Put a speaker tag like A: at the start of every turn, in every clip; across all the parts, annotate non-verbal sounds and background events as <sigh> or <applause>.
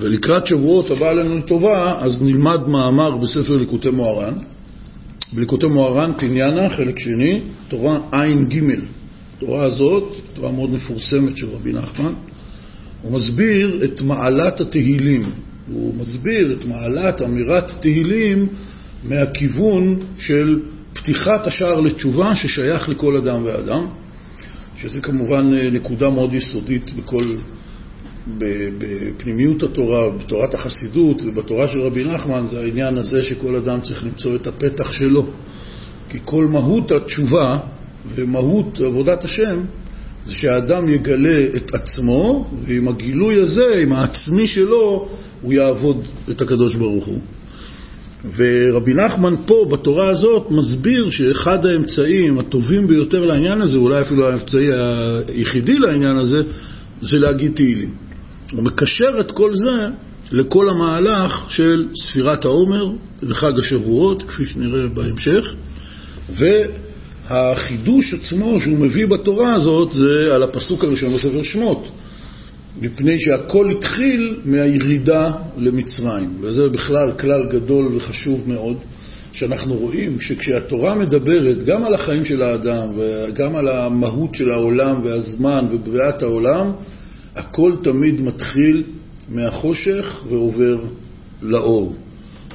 A: ולקראת שבועות הבא עלינו לטובה, אז נלמד מאמר בספר ליקוטי מוהר"ן. בליקוטי מוהר"ן, תניאנה, חלק שני, תורה ע"ג. התורה הזאת, תורה מאוד מפורסמת של רבי נחמן, הוא מסביר את מעלת התהילים. הוא מסביר את מעלת אמירת תהילים מהכיוון של פתיחת השער לתשובה ששייך לכל אדם ואדם, שזה כמובן נקודה מאוד יסודית בכל, בפנימיות התורה, בתורת החסידות ובתורה של רבי נחמן, זה העניין הזה שכל אדם צריך למצוא את הפתח שלו. כי כל מהות התשובה ומהות עבודת השם זה שהאדם יגלה את עצמו, ועם הגילוי הזה, עם העצמי שלו, הוא יעבוד את הקדוש ברוך הוא. ורבי נחמן פה, בתורה הזאת, מסביר שאחד האמצעים הטובים ביותר לעניין הזה, אולי אפילו האמצעי היחידי לעניין הזה, זה להגיד תהילים. הוא מקשר את כל זה לכל המהלך של ספירת העומר וחג השבועות, כפי שנראה בהמשך, והחידוש עצמו שהוא מביא בתורה הזאת זה על הפסוק הראשון בספר שמות. מפני שהכל התחיל מהירידה למצרים, וזה בכלל כלל גדול וחשוב מאוד, שאנחנו רואים שכשהתורה מדברת גם על החיים של האדם וגם על המהות של העולם והזמן ובריאת העולם, הכל תמיד מתחיל מהחושך ועובר לאור.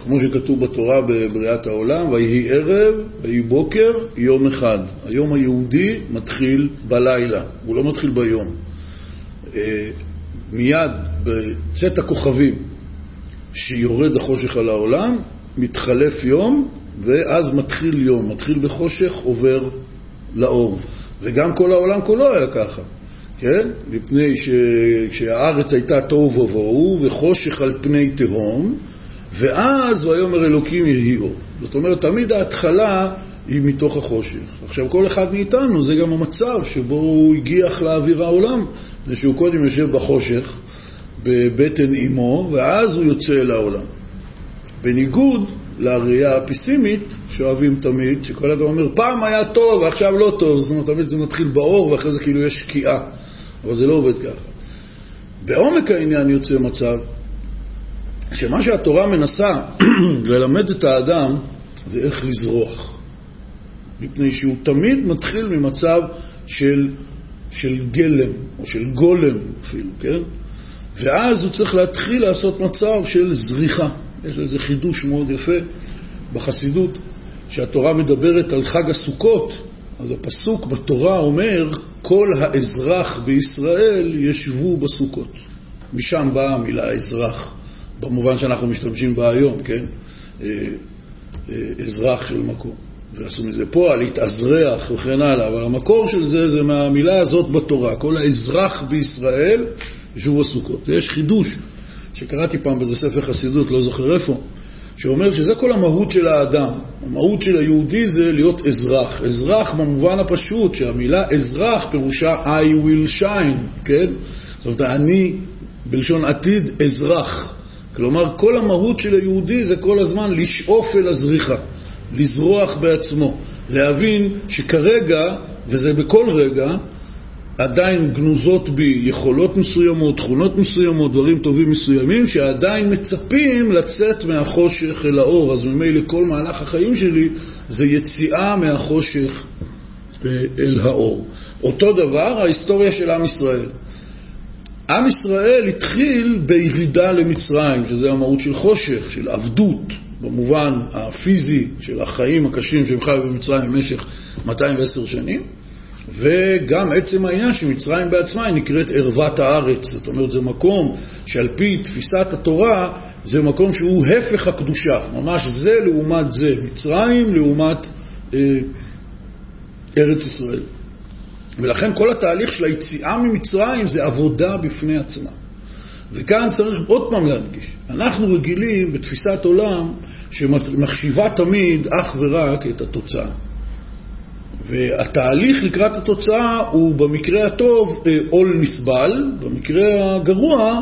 A: כמו שכתוב בתורה בבריאת העולם, ויהי ערב, ויהי בוקר, יום אחד. היום היהודי מתחיל בלילה, הוא לא מתחיל ביום. אה, מיד בצאת הכוכבים שיורד החושך על העולם, מתחלף יום, ואז מתחיל יום, מתחיל בחושך, עובר לאור. וגם כל העולם כולו היה ככה, כן? מפני שכשהארץ הייתה תוהו ובוהו וחושך על פני תהום, ואז ויאמר אלוקים יהי אור. זאת אומרת, תמיד ההתחלה היא מתוך החושך. עכשיו, כל אחד מאיתנו, זה גם המצב שבו הוא הגיח לאוויר העולם, זה שהוא קודם יושב בחושך, בבטן אימו, ואז הוא יוצא אל העולם. בניגוד לראייה הפסימית, שאוהבים תמיד, שכל אדם אומר, פעם היה טוב ועכשיו לא טוב, זאת אומרת, תמיד זה מתחיל באור ואחרי זה כאילו יש שקיעה, אבל זה לא עובד ככה. בעומק העניין יוצא מצב שמה שהתורה מנסה <clears throat> ללמד את האדם זה איך לזרוח. מפני שהוא תמיד מתחיל ממצב של, של גלם, או של גולם אפילו, כן? ואז הוא צריך להתחיל לעשות מצב של זריחה. יש לזה חידוש מאוד יפה בחסידות, שהתורה מדברת על חג הסוכות, אז הפסוק בתורה אומר, כל האזרח בישראל ישבו בסוכות. משם באה המילה אזרח, במובן שאנחנו משתמשים בה היום, כן? אה, אה, אזרח של מקום. ועשו מזה פועל, להתאזרח וכן הלאה, אבל המקור של זה זה מהמילה הזאת בתורה. כל האזרח בישראל ישובו סוכות. ויש חידוש שקראתי פעם באיזה ספר חסידות, לא זוכר איפה, שאומר שזה כל המהות של האדם. המהות של היהודי זה להיות אזרח. אזרח במובן הפשוט, שהמילה אזרח פירושה I will shine, כן? זאת אומרת, אני בלשון עתיד אזרח. כלומר, כל המהות של היהודי זה כל הזמן לשאוף אל הזריחה. לזרוח בעצמו, להבין שכרגע, וזה בכל רגע, עדיין גנוזות בי יכולות מסוימות, תכונות מסוימות, דברים טובים מסוימים, שעדיין מצפים לצאת מהחושך אל האור. אז ממילא כל מהלך החיים שלי זה יציאה מהחושך אל האור. אותו דבר ההיסטוריה של עם ישראל. עם ישראל התחיל בירידה למצרים, שזה המהות של חושך, של עבדות, במובן הפיזי של החיים הקשים שהם חיו במצרים במשך 210 שנים, וגם עצם העניין שמצרים בעצמה היא נקראת ערוות הארץ. זאת אומרת, זה מקום שעל פי תפיסת התורה, זה מקום שהוא הפך הקדושה. ממש זה לעומת זה, מצרים לעומת אה, ארץ ישראל. ולכן כל התהליך של היציאה ממצרים זה עבודה בפני עצמה. וכאן צריך עוד פעם להדגיש, אנחנו רגילים בתפיסת עולם שמחשיבה תמיד אך ורק את התוצאה. והתהליך לקראת התוצאה הוא במקרה הטוב אה, עול נסבל, במקרה הגרוע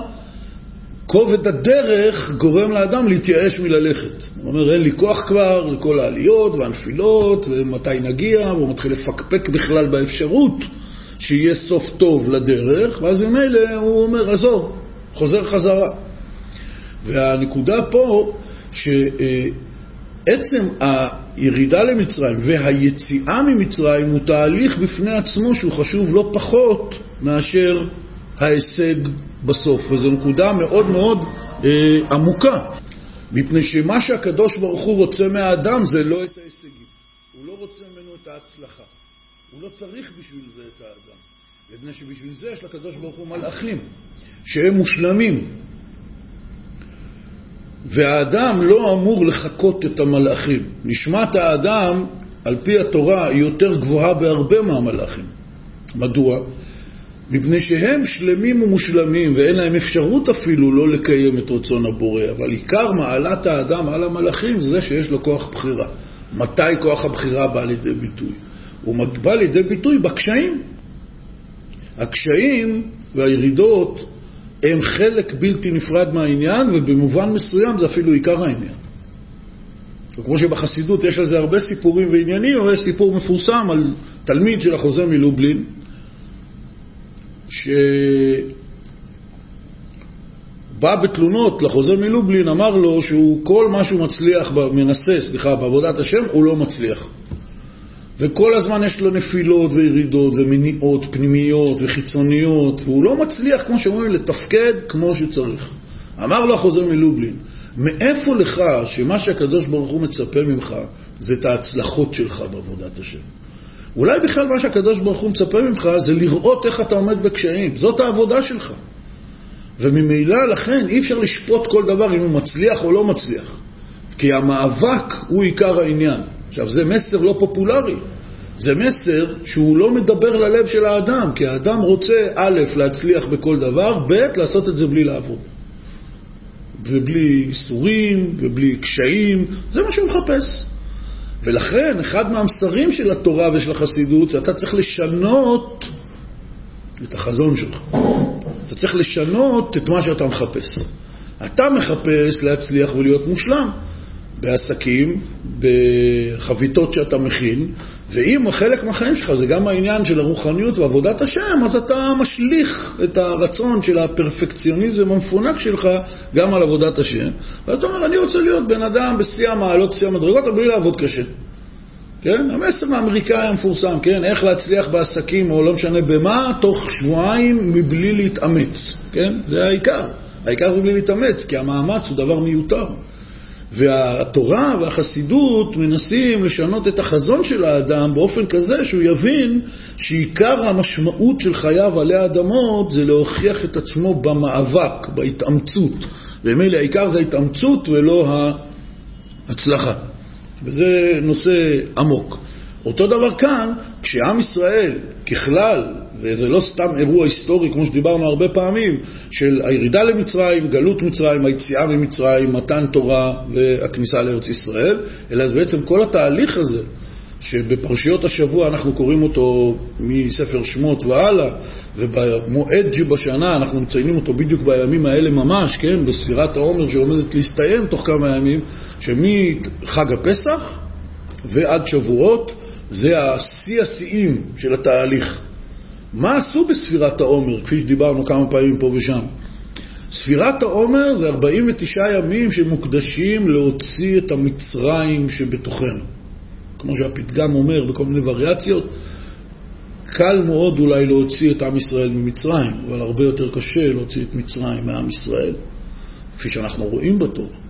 A: כובד הדרך גורם לאדם להתייאש מללכת. הוא אומר, אין לי כוח כבר לכל העליות והנפילות, ומתי נגיע, והוא מתחיל לפקפק בכלל באפשרות שיהיה סוף טוב לדרך, ואז ממילא הוא אומר, עזוב, חוזר חזרה. והנקודה פה, שעצם הירידה למצרים והיציאה ממצרים הוא תהליך בפני עצמו שהוא חשוב לא פחות מאשר ההישג בסוף, וזו נקודה מאוד מאוד אה, עמוקה, מפני שמה שהקדוש ברוך הוא רוצה מהאדם זה לא את ההישגים, הוא לא רוצה ממנו את ההצלחה, הוא לא צריך בשביל זה את האדם, מפני שבשביל זה יש לקדוש ברוך הוא מלאכים, שהם מושלמים, והאדם לא אמור לחקות את המלאכים. נשמת האדם, על פי התורה, היא יותר גבוהה בהרבה מהמלאכים. מדוע? מפני שהם שלמים ומושלמים ואין להם אפשרות אפילו לא לקיים את רצון הבורא, אבל עיקר מעלת האדם על המלאכים זה שיש לו כוח בחירה. מתי כוח הבחירה בא לידי ביטוי? הוא בא לידי ביטוי בקשיים. הקשיים והירידות הם חלק בלתי נפרד מהעניין, ובמובן מסוים זה אפילו עיקר העניין. וכמו שבחסידות יש על זה הרבה סיפורים ועניינים, אבל יש סיפור מפורסם על תלמיד של החוזה מלובלין, שבא בתלונות לחוזה מלובלין, אמר לו שהוא כל מה שהוא מצליח, מנסה, סליחה, בעבודת השם, הוא לא מצליח. וכל הזמן יש לו נפילות וירידות ומניעות פנימיות וחיצוניות, והוא לא מצליח, כמו שאומרים, לתפקד כמו שצריך. אמר לו החוזר מלובלין, מאיפה לך שמה שהקדוש ברוך הוא מצפה ממך זה את ההצלחות שלך בעבודת השם? אולי בכלל מה שהקדוש ברוך הוא מצפה ממך זה לראות איך אתה עומד בקשיים, זאת העבודה שלך. וממילא לכן אי אפשר לשפוט כל דבר אם הוא מצליח או לא מצליח, כי המאבק הוא עיקר העניין. עכשיו, זה מסר לא פופולרי. זה מסר שהוא לא מדבר ללב של האדם, כי האדם רוצה, א', להצליח בכל דבר, ב', לעשות את זה בלי לעבוד. ובלי איסורים, ובלי קשיים, זה מה שהוא מחפש. ולכן, אחד מהמסרים של התורה ושל החסידות, שאתה צריך לשנות את החזון שלך. אתה צריך לשנות את מה שאתה מחפש. אתה מחפש להצליח ולהיות מושלם. בעסקים, בחביתות שאתה מכין, ואם חלק מהחיים שלך זה גם העניין של הרוחניות ועבודת השם, אז אתה משליך את הרצון של הפרפקציוניזם המפונק שלך גם על עבודת השם. ואז אתה אומר, אני רוצה להיות בן אדם בשיא המעלות, בשיא המדרגות, אבל בלי לעבוד קשה. כן? המסר האמריקאי המפורסם, כן? איך להצליח בעסקים או לא משנה במה, תוך שבועיים מבלי להתאמץ, כן? זה העיקר. העיקר זה בלי להתאמץ, כי המאמץ הוא דבר מיותר. והתורה והחסידות מנסים לשנות את החזון של האדם באופן כזה שהוא יבין שעיקר המשמעות של חייו עלי האדמות זה להוכיח את עצמו במאבק, בהתאמצות. ומילא העיקר זה ההתאמצות ולא ההצלחה. וזה נושא עמוק. אותו דבר כאן, כשעם ישראל ככלל, וזה לא סתם אירוע היסטורי, כמו שדיברנו הרבה פעמים, של הירידה למצרים, גלות מצרים, היציאה ממצרים, מתן תורה והכניסה לארץ ישראל, אלא זה בעצם כל התהליך הזה, שבפרשיות השבוע אנחנו קוראים אותו מספר שמות והלאה, ובמועד שבשנה אנחנו מציינים אותו בדיוק בימים האלה ממש, כן, בספירת העומר שעומדת להסתיים תוך כמה ימים, שמחג הפסח ועד שבועות, זה השיא השיאים של התהליך. מה עשו בספירת העומר, כפי שדיברנו כמה פעמים פה ושם? ספירת העומר זה 49 ימים שמוקדשים להוציא את המצרים שבתוכנו. כמו שהפתגם אומר בכל מיני וריאציות, קל מאוד אולי להוציא את עם ישראל ממצרים, אבל הרבה יותר קשה להוציא את מצרים מעם ישראל, כפי שאנחנו רואים בתורה.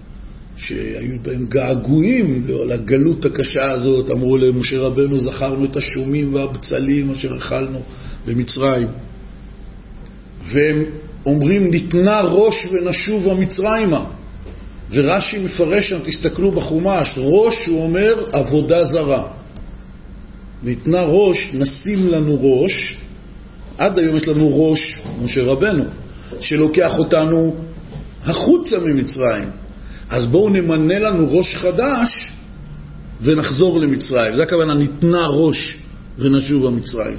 A: שהיו בהם געגועים לגלות הקשה הזאת, אמרו למשה רבנו, זכרנו את השומים והבצלים אשר אכלנו במצרים. והם אומרים, ניתנה ראש ונשובה מצרימה. ורש"י מפרש שם, תסתכלו בחומש, ראש, הוא אומר, עבודה זרה. ניתנה ראש, נשים לנו ראש, עד היום יש לנו ראש, משה רבנו, שלוקח אותנו החוצה ממצרים. אז בואו נמנה לנו ראש חדש ונחזור למצרים. זה הכוונה, ניתנה ראש ונשוב במצרים.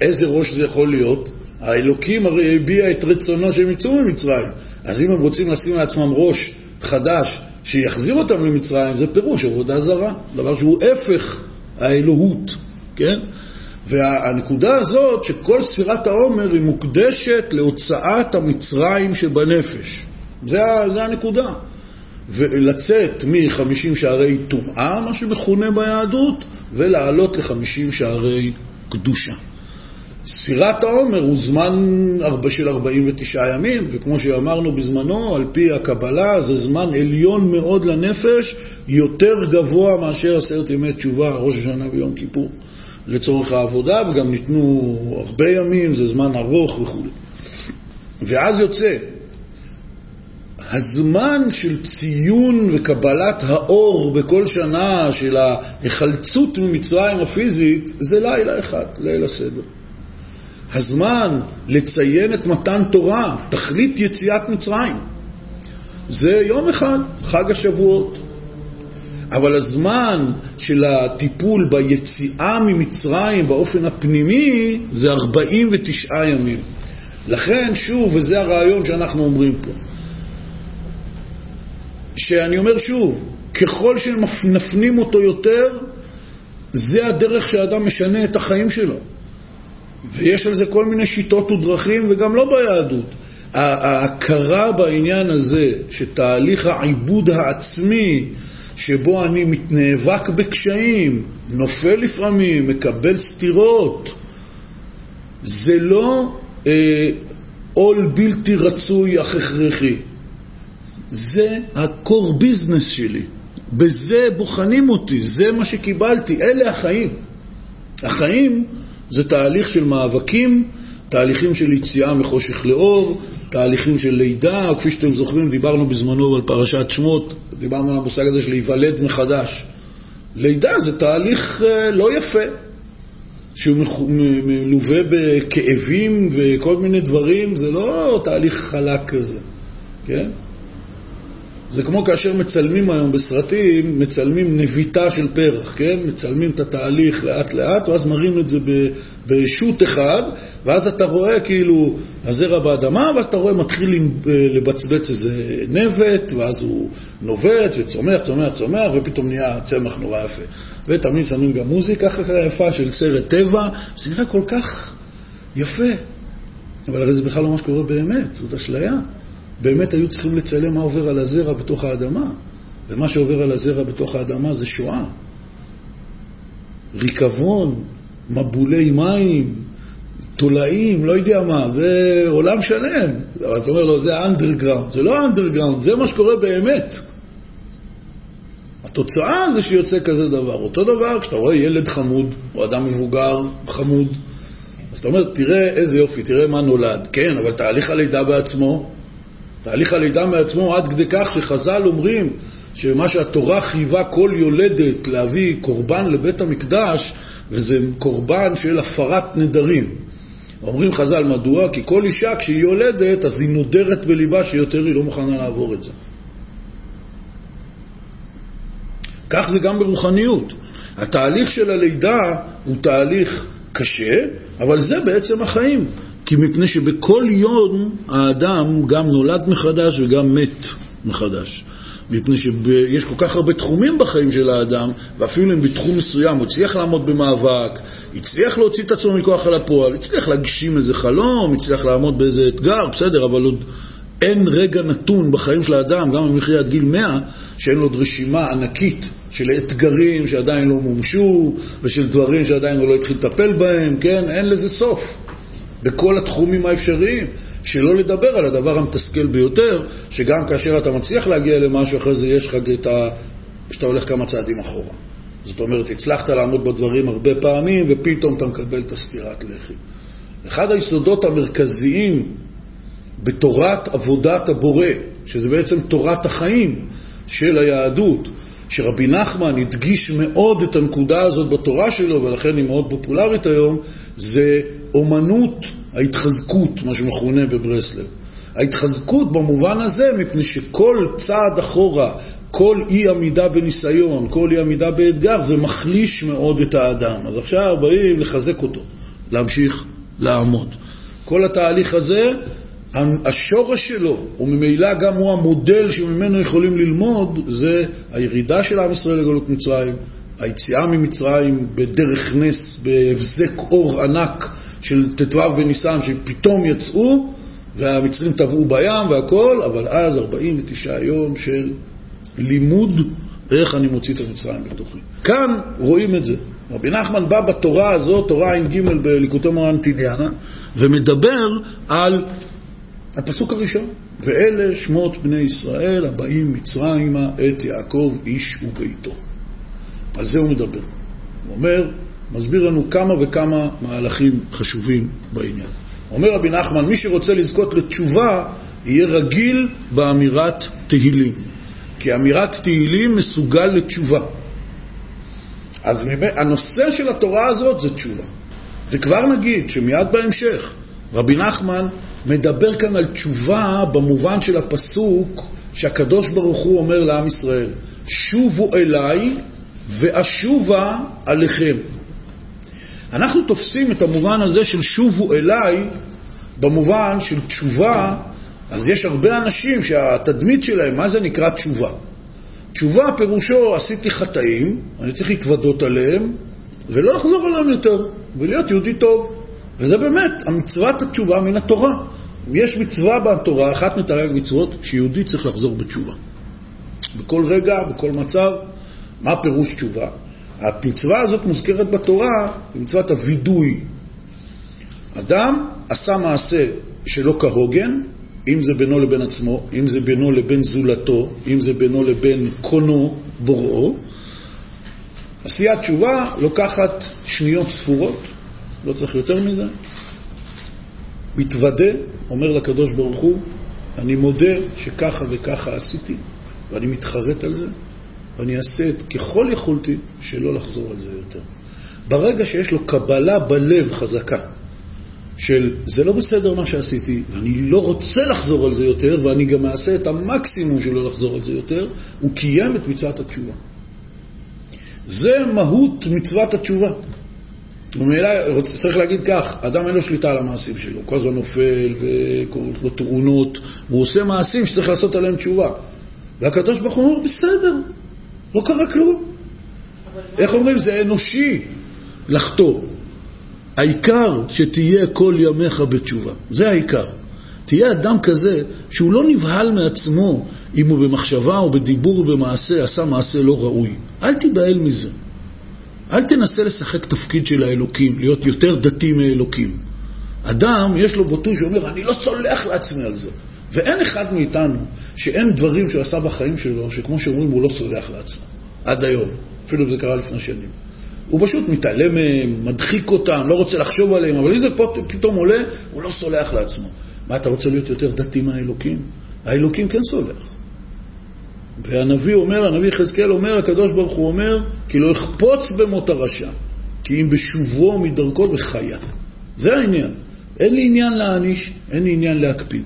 A: איזה ראש זה יכול להיות? האלוקים הרי הביע את רצונו שהם יצאו ממצרים. אז אם הם רוצים לשים לעצמם ראש חדש שיחזיר אותם למצרים, זה פירוש עבודה זרה, דבר שהוא הפך האלוהות, כן? והנקודה הזאת, שכל ספירת העומר היא מוקדשת להוצאת המצרים שבנפש. זה, זה הנקודה. ולצאת מ-50 שערי טומאה, מה שמכונה ביהדות, ולעלות ל-50 שערי קדושה. ספירת העומר הוא זמן של 49 ימים, וכמו שאמרנו בזמנו, על פי הקבלה זה זמן עליון מאוד לנפש, יותר גבוה מאשר עשרת ימי תשובה, ראש השנה ויום כיפור, לצורך העבודה, וגם ניתנו הרבה ימים, זה זמן ארוך וכו'. ואז יוצא הזמן של ציון וקבלת האור בכל שנה של ההיחלצות ממצרים הפיזית זה לילה אחד, ליל הסדר. הזמן לציין את מתן תורה, תכלית יציאת מצרים, זה יום אחד, חג השבועות. אבל הזמן של הטיפול ביציאה ממצרים באופן הפנימי זה 49 ימים. לכן, שוב, וזה הרעיון שאנחנו אומרים פה, שאני אומר שוב, ככל שנפנים אותו יותר, זה הדרך שהאדם משנה את החיים שלו. ויש על זה כל מיני שיטות ודרכים, וגם לא ביהדות. ההכרה בעניין הזה, שתהליך העיבוד העצמי, שבו אני מתנאבק בקשיים, נופל לפעמים, מקבל סתירות, זה לא אה, עול בלתי רצוי אך הכרחי. זה ה-core business שלי. בזה בוחנים אותי, זה מה שקיבלתי, אלה החיים. החיים זה תהליך של מאבקים, תהליכים של יציאה מחושך לאור, תהליכים של לידה, כפי שאתם זוכרים, דיברנו בזמנו על פרשת שמות, דיברנו על המושג הזה של להיוולד מחדש. לידה זה תהליך אה, לא יפה, שהוא מלווה בכאבים וכל מיני דברים, זה לא תהליך חלק כזה, כן? זה כמו כאשר מצלמים היום בסרטים, מצלמים נביטה של פרח, כן? מצלמים את התהליך לאט לאט, ואז מראים את זה בשוט אחד, ואז אתה רואה כאילו הזרע באדמה, ואז אתה רואה מתחיל לבצבץ איזה נבט, ואז הוא נובט וצומח, צומח, צומח, ופתאום נהיה צמח נורא יפה. ותמיד שמים גם מוזיקה ככה יפה של סרט טבע, זה נראה כל כך יפה. אבל הרי זה בכלל לא מה שקורה באמת, זאת אשליה. באמת היו צריכים לצלם מה עובר על הזרע בתוך האדמה, ומה שעובר על הזרע בתוך האדמה זה שואה. ריקבון, מבולי מים, תולעים, לא יודע מה, זה עולם שלם. אבל אתה אומר לו, זה אנדרגראונד. זה לא אנדרגראונד, זה מה שקורה באמת. התוצאה זה שיוצא כזה דבר. אותו דבר כשאתה רואה ילד חמוד, או אדם מבוגר חמוד, אז אתה אומר, תראה איזה יופי, תראה מה נולד. כן, אבל תהליך הלידה בעצמו, תהליך הלידה מעצמו עד כדי כך שחז"ל אומרים שמה שהתורה חייבה כל יולדת להביא קורבן לבית המקדש, וזה קורבן של הפרת נדרים. אומרים חז"ל מדוע? כי כל אישה כשהיא יולדת, אז היא נודרת בליבה שיותר היא לא מוכנה לעבור את זה. כך זה גם ברוחניות. התהליך של הלידה הוא תהליך קשה, אבל זה בעצם החיים. כי מפני שבכל יום האדם גם נולד מחדש וגם מת מחדש. מפני שיש כל כך הרבה תחומים בחיים של האדם, ואפילו אם בתחום מסוים הוא הצליח לעמוד במאבק, הצליח להוציא את עצמו מכוח על הפועל, הצליח להגשים איזה חלום, הצליח לעמוד באיזה אתגר, בסדר, אבל עוד אין רגע נתון בחיים של האדם, גם אם יחיה עד גיל 100, שאין לו עוד רשימה ענקית של אתגרים שעדיין לא מומשו, ושל דברים שעדיין הוא לא התחיל לטפל בהם, כן? אין לזה סוף. בכל התחומים האפשריים, שלא לדבר על הדבר המתסכל ביותר, שגם כאשר אתה מצליח להגיע למשהו, אחרי זה יש לך את ה... שאתה הולך כמה צעדים אחורה. זאת אומרת, הצלחת לעמוד בדברים הרבה פעמים, ופתאום אתה מקבל את הספירת לחי. אחד היסודות המרכזיים בתורת עבודת הבורא, שזה בעצם תורת החיים של היהדות, שרבי נחמן הדגיש מאוד את הנקודה הזאת בתורה שלו, ולכן היא מאוד פופולרית היום, זה אומנות ההתחזקות, מה שמכונה בברסלב. ההתחזקות במובן הזה, מפני שכל צעד אחורה, כל אי עמידה בניסיון, כל אי עמידה באתגר, זה מחליש מאוד את האדם. אז עכשיו באים לחזק אותו, להמשיך לעמוד. כל התהליך הזה, השורש שלו, וממילא גם הוא המודל שממנו יכולים ללמוד, זה הירידה של עם ישראל לגלות מצרים, היציאה ממצרים בדרך נס, בהבזק אור ענק של ט"ו בניסן, שפתאום יצאו, והמצרים טבעו בים והכל, אבל אז 49 יום של לימוד איך אני מוציא את המצרים בתוכי. כאן רואים את זה. רבי נחמן בא בתורה הזאת, תורה ע"ג בליקוטי מורן טיליאנה, ומדבר על הפסוק הראשון, ואלה שמות בני ישראל הבאים מצרימה את יעקב איש וביתו. על זה הוא מדבר. הוא אומר, מסביר לנו כמה וכמה מהלכים חשובים בעניין. אומר רבי נחמן, מי שרוצה לזכות לתשובה, יהיה רגיל באמירת תהילים. כי אמירת תהילים מסוגל לתשובה. אז הנושא של התורה הזאת זה תשובה. וכבר נגיד שמיד בהמשך, רבי נחמן מדבר כאן על תשובה במובן של הפסוק שהקדוש ברוך הוא אומר לעם ישראל, שובו אליי ואשובה עליכם. אנחנו תופסים את המובן הזה של שובו אליי במובן של תשובה, אז יש הרבה אנשים שהתדמית שלהם, מה זה נקרא תשובה? תשובה פירושו עשיתי חטאים, אני צריך להתוודות עליהם ולא לחזור עליהם יותר, ולהיות יהודי טוב. וזה באמת המצוות התשובה מן התורה. יש מצווה בתורה, אחת מתרי"ג מצוות, שיהודי צריך לחזור בתשובה. בכל רגע, בכל מצב, מה פירוש תשובה? המצווה הזאת מוזכרת בתורה, במצוות הווידוי. אדם עשה מעשה שלא כהוגן, אם זה בינו לבין עצמו, אם זה בינו לבין זולתו, אם זה בינו לבין קונו, בוראו. עשיית תשובה לוקחת שניות ספורות, לא צריך יותר מזה. מתוודה, אומר לקדוש ברוך הוא, אני מודה שככה וככה עשיתי, ואני מתחרט על זה, ואני אעשה את ככל יכולתי שלא לחזור על זה יותר. ברגע שיש לו קבלה בלב חזקה, של זה לא בסדר מה שעשיתי, ואני לא רוצה לחזור על זה יותר, ואני גם אעשה את המקסימום שלא לחזור על זה יותר, הוא קיים את מצוות התשובה. זה מהות מצוות התשובה. וממילא צריך להגיד כך, אדם אין לו שליטה על המעשים שלו, כל הזמן נופל וקורות לו תאונות, והוא עושה מעשים שצריך לעשות עליהם תשובה. והקדוש ברוך הוא אומר, בסדר, לא קרה כלום. איך אומרים? זה אנושי לחטוא. העיקר שתהיה כל ימיך בתשובה, זה העיקר. תהיה אדם כזה שהוא לא נבהל מעצמו אם הוא במחשבה או בדיבור או במעשה עשה מעשה לא ראוי. אל תיבהל מזה. אל תנסה לשחק תפקיד של האלוקים, להיות יותר דתי מאלוקים. אדם, יש לו בוטוי שאומר, אני לא סולח לעצמי על זה. ואין אחד מאיתנו שאין דברים שהוא עשה בחיים שלו, שכמו שאומרים, הוא לא סולח לעצמו. עד היום. אפילו אם זה קרה לפני שנים. הוא פשוט מתעלם מהם, מדחיק אותם, לא רוצה לחשוב עליהם, אבל אם זה פתאום עולה, הוא לא סולח לעצמו. מה, אתה רוצה להיות יותר דתי מהאלוקים? האלוקים כן סולח. והנביא אומר, הנביא יחזקאל אומר, הקדוש ברוך הוא אומר, כי לא אכפוץ במות הרשע, כי אם בשובו מדרכו וחיה. זה העניין. אין לי עניין להעניש, אין לי עניין להקפיד.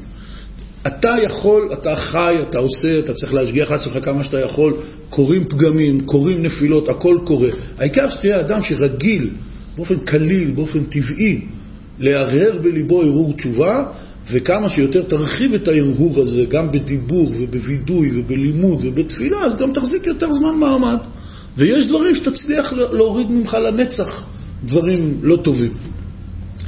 A: אתה יכול, אתה חי, אתה עושה, אתה צריך להשגיח לעצמך כמה שאתה יכול, קורים פגמים, קורים נפילות, הכל קורה. העיקר שתהיה אדם שרגיל, באופן קליל, באופן טבעי, להרהר בליבו ערעור תשובה, וכמה שיותר תרחיב את ההרהור הזה, גם בדיבור ובווידוי ובלימוד ובתפילה, אז גם תחזיק יותר זמן מעמד. ויש דברים שתצליח להוריד ממך לנצח, דברים לא טובים.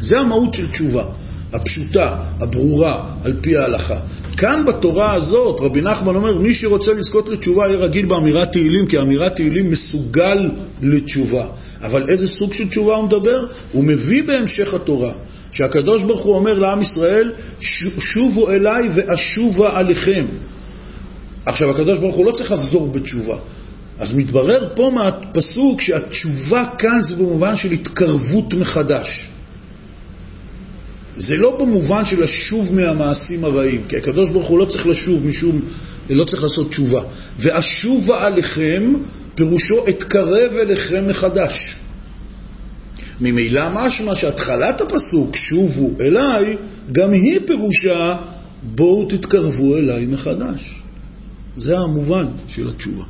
A: זה המהות של תשובה. הפשוטה, הברורה, על פי ההלכה. כאן בתורה הזאת, רבי נחמן אומר, מי שרוצה לזכות לתשובה יהיה רגיל באמירת תהילים, כי אמירת תהילים מסוגל לתשובה. אבל איזה סוג של תשובה הוא מדבר? הוא מביא בהמשך התורה, שהקדוש ברוך הוא אומר לעם ישראל, שובו אליי ואשובה עליכם. עכשיו, הקדוש ברוך הוא לא צריך לחזור בתשובה. אז מתברר פה מהפסוק שהתשובה כאן זה במובן של התקרבות מחדש. זה לא במובן של לשוב מהמעשים הרעים, כי הקדוש ברוך הוא לא צריך לשוב משום, לא צריך לעשות תשובה. ואשובה עליכם, פירושו אתקרב אליכם מחדש. ממילא משמע שהתחלת הפסוק, שובו אליי, גם היא פירושה, בואו תתקרבו אליי מחדש. זה המובן של התשובה.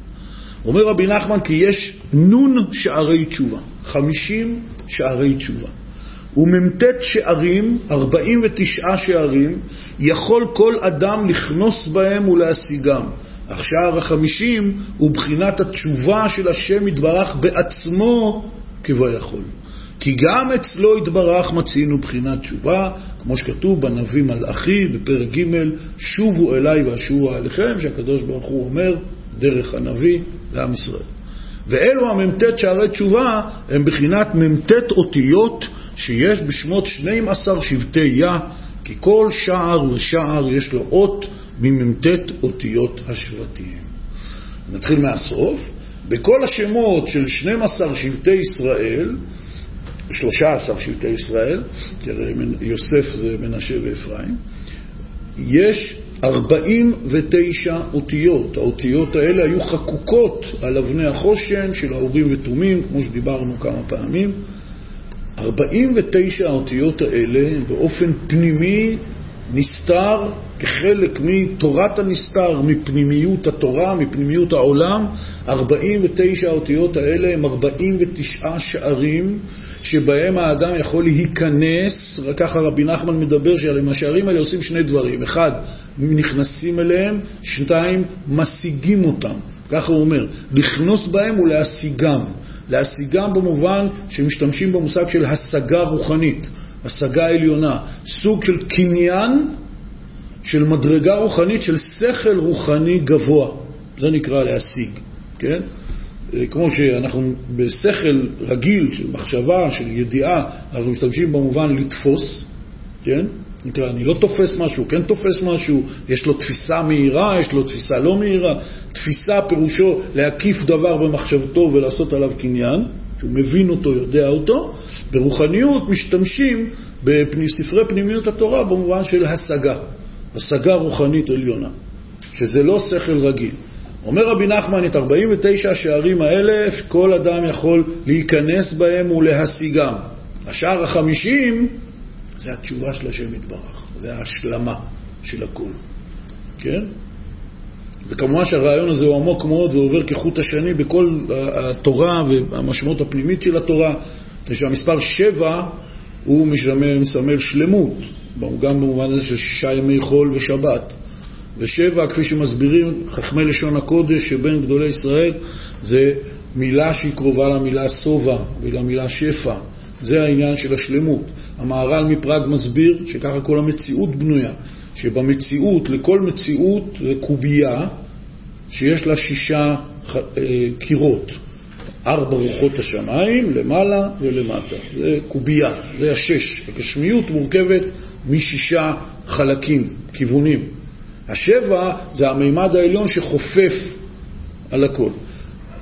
A: אומר רבי נחמן כי יש נון שערי תשובה, חמישים שערי תשובה. ומ"ט שערים, 49 שערים, יכול כל אדם לכנוס בהם ולהשיגם. אך שער החמישים הוא בחינת התשובה של השם יתברך בעצמו כביכול. כי גם אצלו יתברך מצינו בחינת תשובה, כמו שכתוב בנביא מלאכי בפרק ג', שובו אליי ואשובו עליכם, שהקדוש ברוך הוא אומר דרך הנביא לעם ישראל. ואלו המ"ט שערי תשובה הם בחינת מ"ט אותיות שיש בשמות 12 שבטי יה, כי כל שער ושער יש לו אות ממ"ט אותיות השבטים. נתחיל מהסוף. בכל השמות של 12 שבטי ישראל, 13 שבטי ישראל, כי יוסף זה מנשה ואפרים, יש 49 אותיות. האותיות האלה היו חקוקות על אבני החושן של האורים ותומים, כמו שדיברנו כמה פעמים. 49 האותיות האלה באופן פנימי נסתר כחלק מתורת הנסתר, מפנימיות התורה, מפנימיות העולם. 49 האותיות האלה הם 49 שערים שבהם האדם יכול להיכנס, ככה רבי נחמן מדבר שעם השערים האלה עושים שני דברים. אחד, נכנסים אליהם, שתיים, משיגים אותם. ככה הוא אומר, לכנוס בהם ולהשיגם. להשיגם במובן שמשתמשים במושג של השגה רוחנית, השגה עליונה, סוג של קניין של מדרגה רוחנית, של שכל רוחני גבוה. זה נקרא להשיג, כן? כמו שאנחנו בשכל רגיל של מחשבה, של ידיעה, אנחנו משתמשים במובן לתפוס, כן? נקרא, אני לא תופס משהו, כן תופס משהו, יש לו תפיסה מהירה, יש לו תפיסה לא מהירה. תפיסה פירושו להקיף דבר במחשבתו ולעשות עליו קניין, שהוא מבין אותו, יודע אותו. ברוחניות משתמשים בספרי פנימיות התורה במובן של השגה, השגה רוחנית עליונה, שזה לא שכל רגיל. אומר רבי נחמן, את 49 השערים האלה, כל אדם יכול להיכנס בהם ולהשיגם. השער החמישים זה התשובה של השם יתברך, זה ההשלמה של הכול, כן? וכמובן שהרעיון הזה הוא עמוק מאוד ועובר כחוט השני בכל התורה והמשמעות הפנימית של התורה, שהמספר שבע הוא מסמל שלמות, גם במובן הזה של שישה ימי חול ושבת. ושבע, כפי שמסבירים חכמי לשון הקודש שבין גדולי ישראל, זה מילה שהיא קרובה למילה שובע ולמילה שפע. זה העניין של השלמות. המהר"ל מפראג מסביר שככה כל המציאות בנויה, שבמציאות, לכל מציאות זה קובייה שיש לה שישה אה, קירות, ארבע רוחות השמיים, למעלה ולמטה. זה קובייה, זה השש. הגשמיות מורכבת משישה חלקים, כיוונים. השבע זה המימד העליון שחופף על הכל.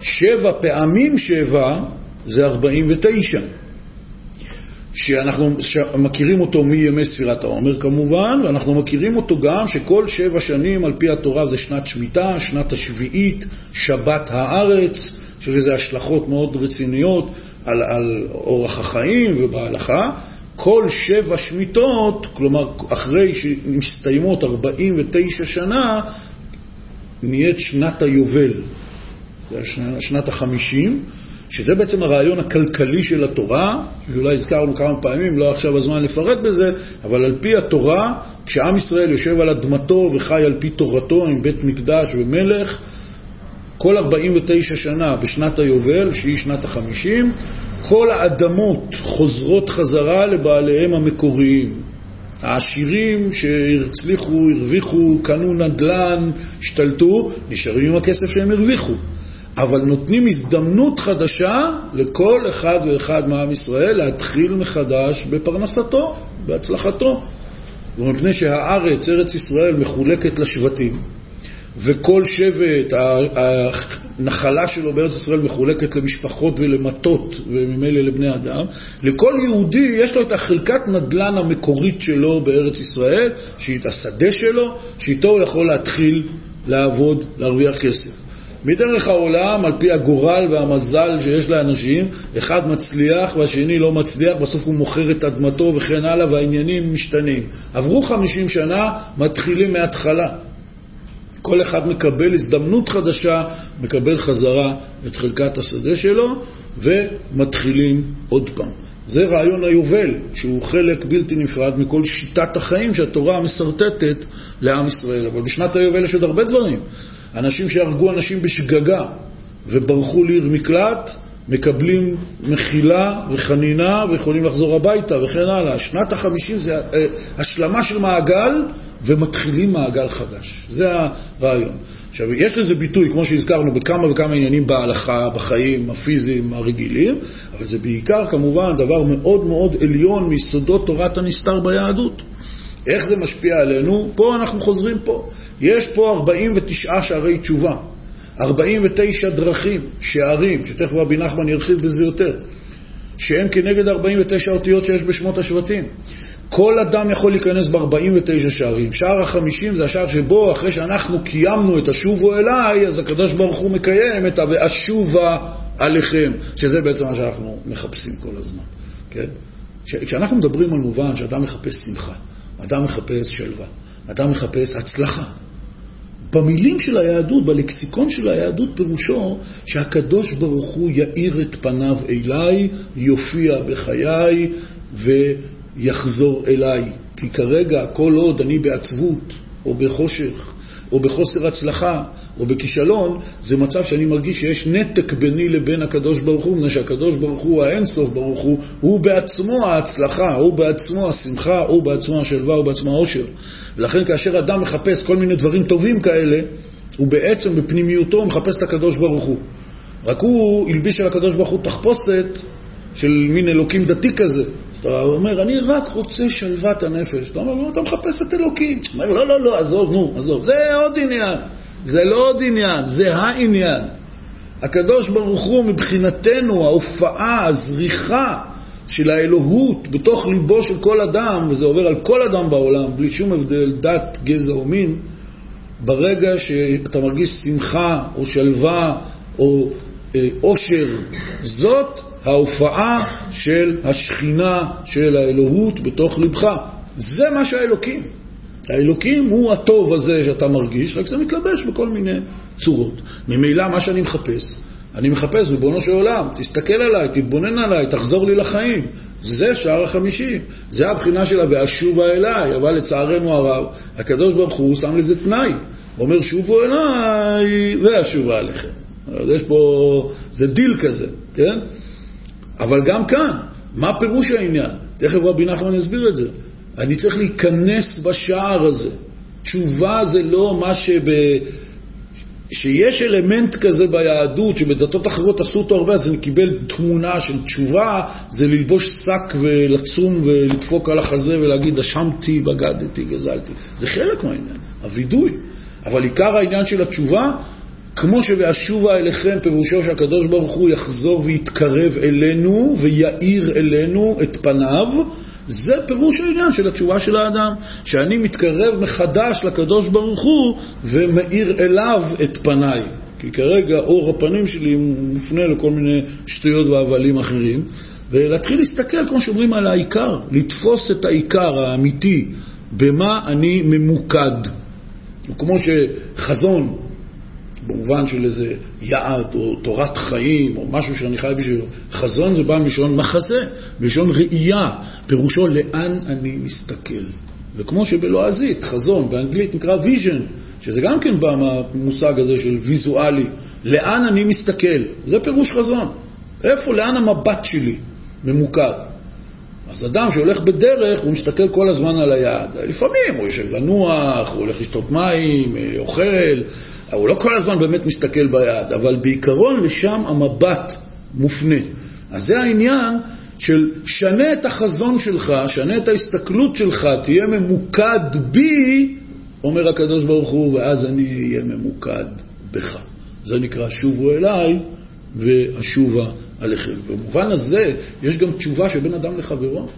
A: שבע פעמים שבע זה ארבעים ותשע. שאנחנו מכירים אותו מימי ספירת העומר כמובן, ואנחנו מכירים אותו גם שכל שבע שנים על פי התורה זה שנת שמיטה, שנת השביעית, שבת הארץ, שיש לזה השלכות מאוד רציניות על, על אורח החיים ובהלכה. כל שבע שמיטות, כלומר אחרי שמסתיימות 49 שנה, נהיית שנת היובל, שנת החמישים. שזה בעצם הרעיון הכלכלי של התורה, שאולי הזכרנו כמה פעמים, לא עכשיו הזמן לפרט בזה, אבל על פי התורה, כשעם ישראל יושב על אדמתו וחי על פי תורתו עם בית מקדש ומלך, כל 49 שנה בשנת היובל, שהיא שנת החמישים, כל האדמות חוזרות חזרה לבעליהם המקוריים. העשירים שהצליחו, הרוויחו, קנו נדל"ן, השתלטו, נשארים עם הכסף שהם הרוויחו. אבל נותנים הזדמנות חדשה לכל אחד ואחד מעם ישראל להתחיל מחדש בפרנסתו, בהצלחתו. ומפני שהארץ, ארץ ישראל, מחולקת לשבטים, וכל שבט, הנחלה שלו בארץ ישראל מחולקת למשפחות ולמטות, וממילא לבני אדם, לכל יהודי יש לו את החלקת נדל"ן המקורית שלו בארץ ישראל, שהיא השדה שלו, שאיתו הוא יכול להתחיל לעבוד, להרוויח כסף. מדרך העולם, על פי הגורל והמזל שיש לאנשים, אחד מצליח והשני לא מצליח, בסוף הוא מוכר את אדמתו וכן הלאה, והעניינים משתנים. עברו חמישים שנה, מתחילים מההתחלה. כל אחד מקבל הזדמנות חדשה, מקבל חזרה את חלקת השדה שלו, ומתחילים עוד פעם. זה רעיון היובל, שהוא חלק בלתי נפרד מכל שיטת החיים שהתורה מסרטטת לעם ישראל. אבל בשנת היובל יש עוד הרבה דברים. אנשים שהרגו אנשים בשגגה וברחו לעיר מקלט מקבלים מחילה וחנינה ויכולים לחזור הביתה וכן הלאה. שנת החמישים זה אה, השלמה של מעגל ומתחילים מעגל חדש. זה הרעיון. עכשיו, יש לזה ביטוי, כמו שהזכרנו, בכמה וכמה עניינים בהלכה, בחיים הפיזיים הרגילים, אבל זה בעיקר כמובן דבר מאוד מאוד עליון מיסודות תורת הנסתר ביהדות. איך זה משפיע עלינו? פה אנחנו חוזרים פה. יש פה 49 שערי תשובה. 49 דרכים, שערים, שתכף רבי נחמן ירחיב בזה יותר, שהם כנגד 49 אותיות שיש בשמות השבטים. כל אדם יכול להיכנס ב-49 שערים. שער החמישים זה השער שבו, אחרי שאנחנו קיימנו את השובו אליי, אז הקדוש ברוך הוא מקיים את ה"ואשובה עליכם", שזה בעצם מה שאנחנו מחפשים כל הזמן. כן? כשאנחנו מדברים על מובן שאדם מחפש שמחה, אדם מחפש שלווה, אדם מחפש הצלחה, במילים של היהדות, בלקסיקון של היהדות, פירושו שהקדוש ברוך הוא יאיר את פניו אליי, יופיע בחיי ויחזור אליי. כי כרגע, כל עוד אני בעצבות או בחושך או בחוסר הצלחה או בכישלון, זה מצב שאני מרגיש שיש נתק ביני לבין הקדוש ברוך הוא, מפני שהקדוש ברוך הוא, האינסוף ברוך הוא, הוא בעצמו ההצלחה, הוא בעצמו השמחה, הוא בעצמו השלווה, הוא בעצמו העושר. ולכן כאשר אדם מחפש כל מיני דברים טובים כאלה, הוא בעצם בפנימיותו מחפש את הקדוש ברוך הוא. רק הוא הלביש על הקדוש ברוך הוא תחפושת של מין אלוקים דתי כזה. אז אתה אומר, אני רק רוצה שלוות הנפש. אתה אומר, לא, אתה מחפש את אלוקים. הוא אומר, לא, לא, לא, עזוב, נו, עזוב. זה עוד עניין. זה לא עוד עניין, זה העניין. הקדוש ברוך הוא מבחינתנו, ההופעה, הזריחה של האלוהות בתוך ליבו של כל אדם, וזה עובר על כל אדם בעולם, בלי שום הבדל דת, גזע או מין, ברגע שאתה מרגיש שמחה או שלווה או עושר, זאת ההופעה של השכינה, של האלוהות בתוך לבך. זה מה שהאלוקים. האלוקים הוא הטוב הזה שאתה מרגיש, רק זה מתלבש בכל מיני צורות. ממילא מה שאני מחפש, אני מחפש, ריבונו של עולם, תסתכל עליי, תתבונן עליי, תחזור לי לחיים. זה שער החמישי, זה הבחינה שלה, ואשובה אליי, אבל לצערנו הרב, הקדוש ברוך הוא שם לזה תנאי. הוא אומר, שובו אליי ואשובה עליכם. אז יש פה, זה דיל כזה, כן? אבל גם כאן, מה פירוש העניין? תכף רבי נחמן יסביר את זה. אני צריך להיכנס בשער הזה. תשובה זה לא מה שב... שיש אלמנט כזה ביהדות, שבדתות אחרות עשו אותו הרבה, אז אני קיבל תמונה של תשובה, זה ללבוש שק ולצום ולדפוק על החזה ולהגיד, אשמתי, בגדתי, גזלתי. זה חלק מהעניין, הווידוי. אבל עיקר העניין של התשובה, כמו שבאשובה אליכם, פירושו שהקדוש ברוך הוא יחזור ויתקרב אלינו ויאיר אלינו את פניו, זה פירוש העניין של התשובה של האדם, שאני מתקרב מחדש לקדוש ברוך הוא ומאיר אליו את פניי. כי כרגע אור הפנים שלי מופנה לכל מיני שטויות והבלים אחרים, ולהתחיל להסתכל, כמו שאומרים, על העיקר, לתפוס את העיקר האמיתי, במה אני ממוקד. כמו שחזון במובן של איזה יעד או תורת חיים או משהו שאני חי בשבילו. חזון זה בא מלשון מחזה, מלשון ראייה, פירושו לאן אני מסתכל. וכמו שבלועזית, חזון, באנגלית נקרא vision, שזה גם כן בא מהמושג הזה של ויזואלי, לאן אני מסתכל, זה פירוש חזון. איפה, לאן המבט שלי ממוקד? אז אדם שהולך בדרך, הוא מסתכל כל הזמן על היעד. לפעמים הוא יושב לנוח, הוא הולך לשתות מים, אוכל, הוא לא כל הזמן באמת מסתכל ביד, אבל בעיקרון לשם המבט מופנה. אז זה העניין של שנה את החזון שלך, שנה את ההסתכלות שלך, תהיה ממוקד בי, אומר הקדוש ברוך הוא, ואז אני אהיה ממוקד בך. זה נקרא שובו אליי ואשובה עליכם. במובן הזה יש גם תשובה של בין אדם לחברו.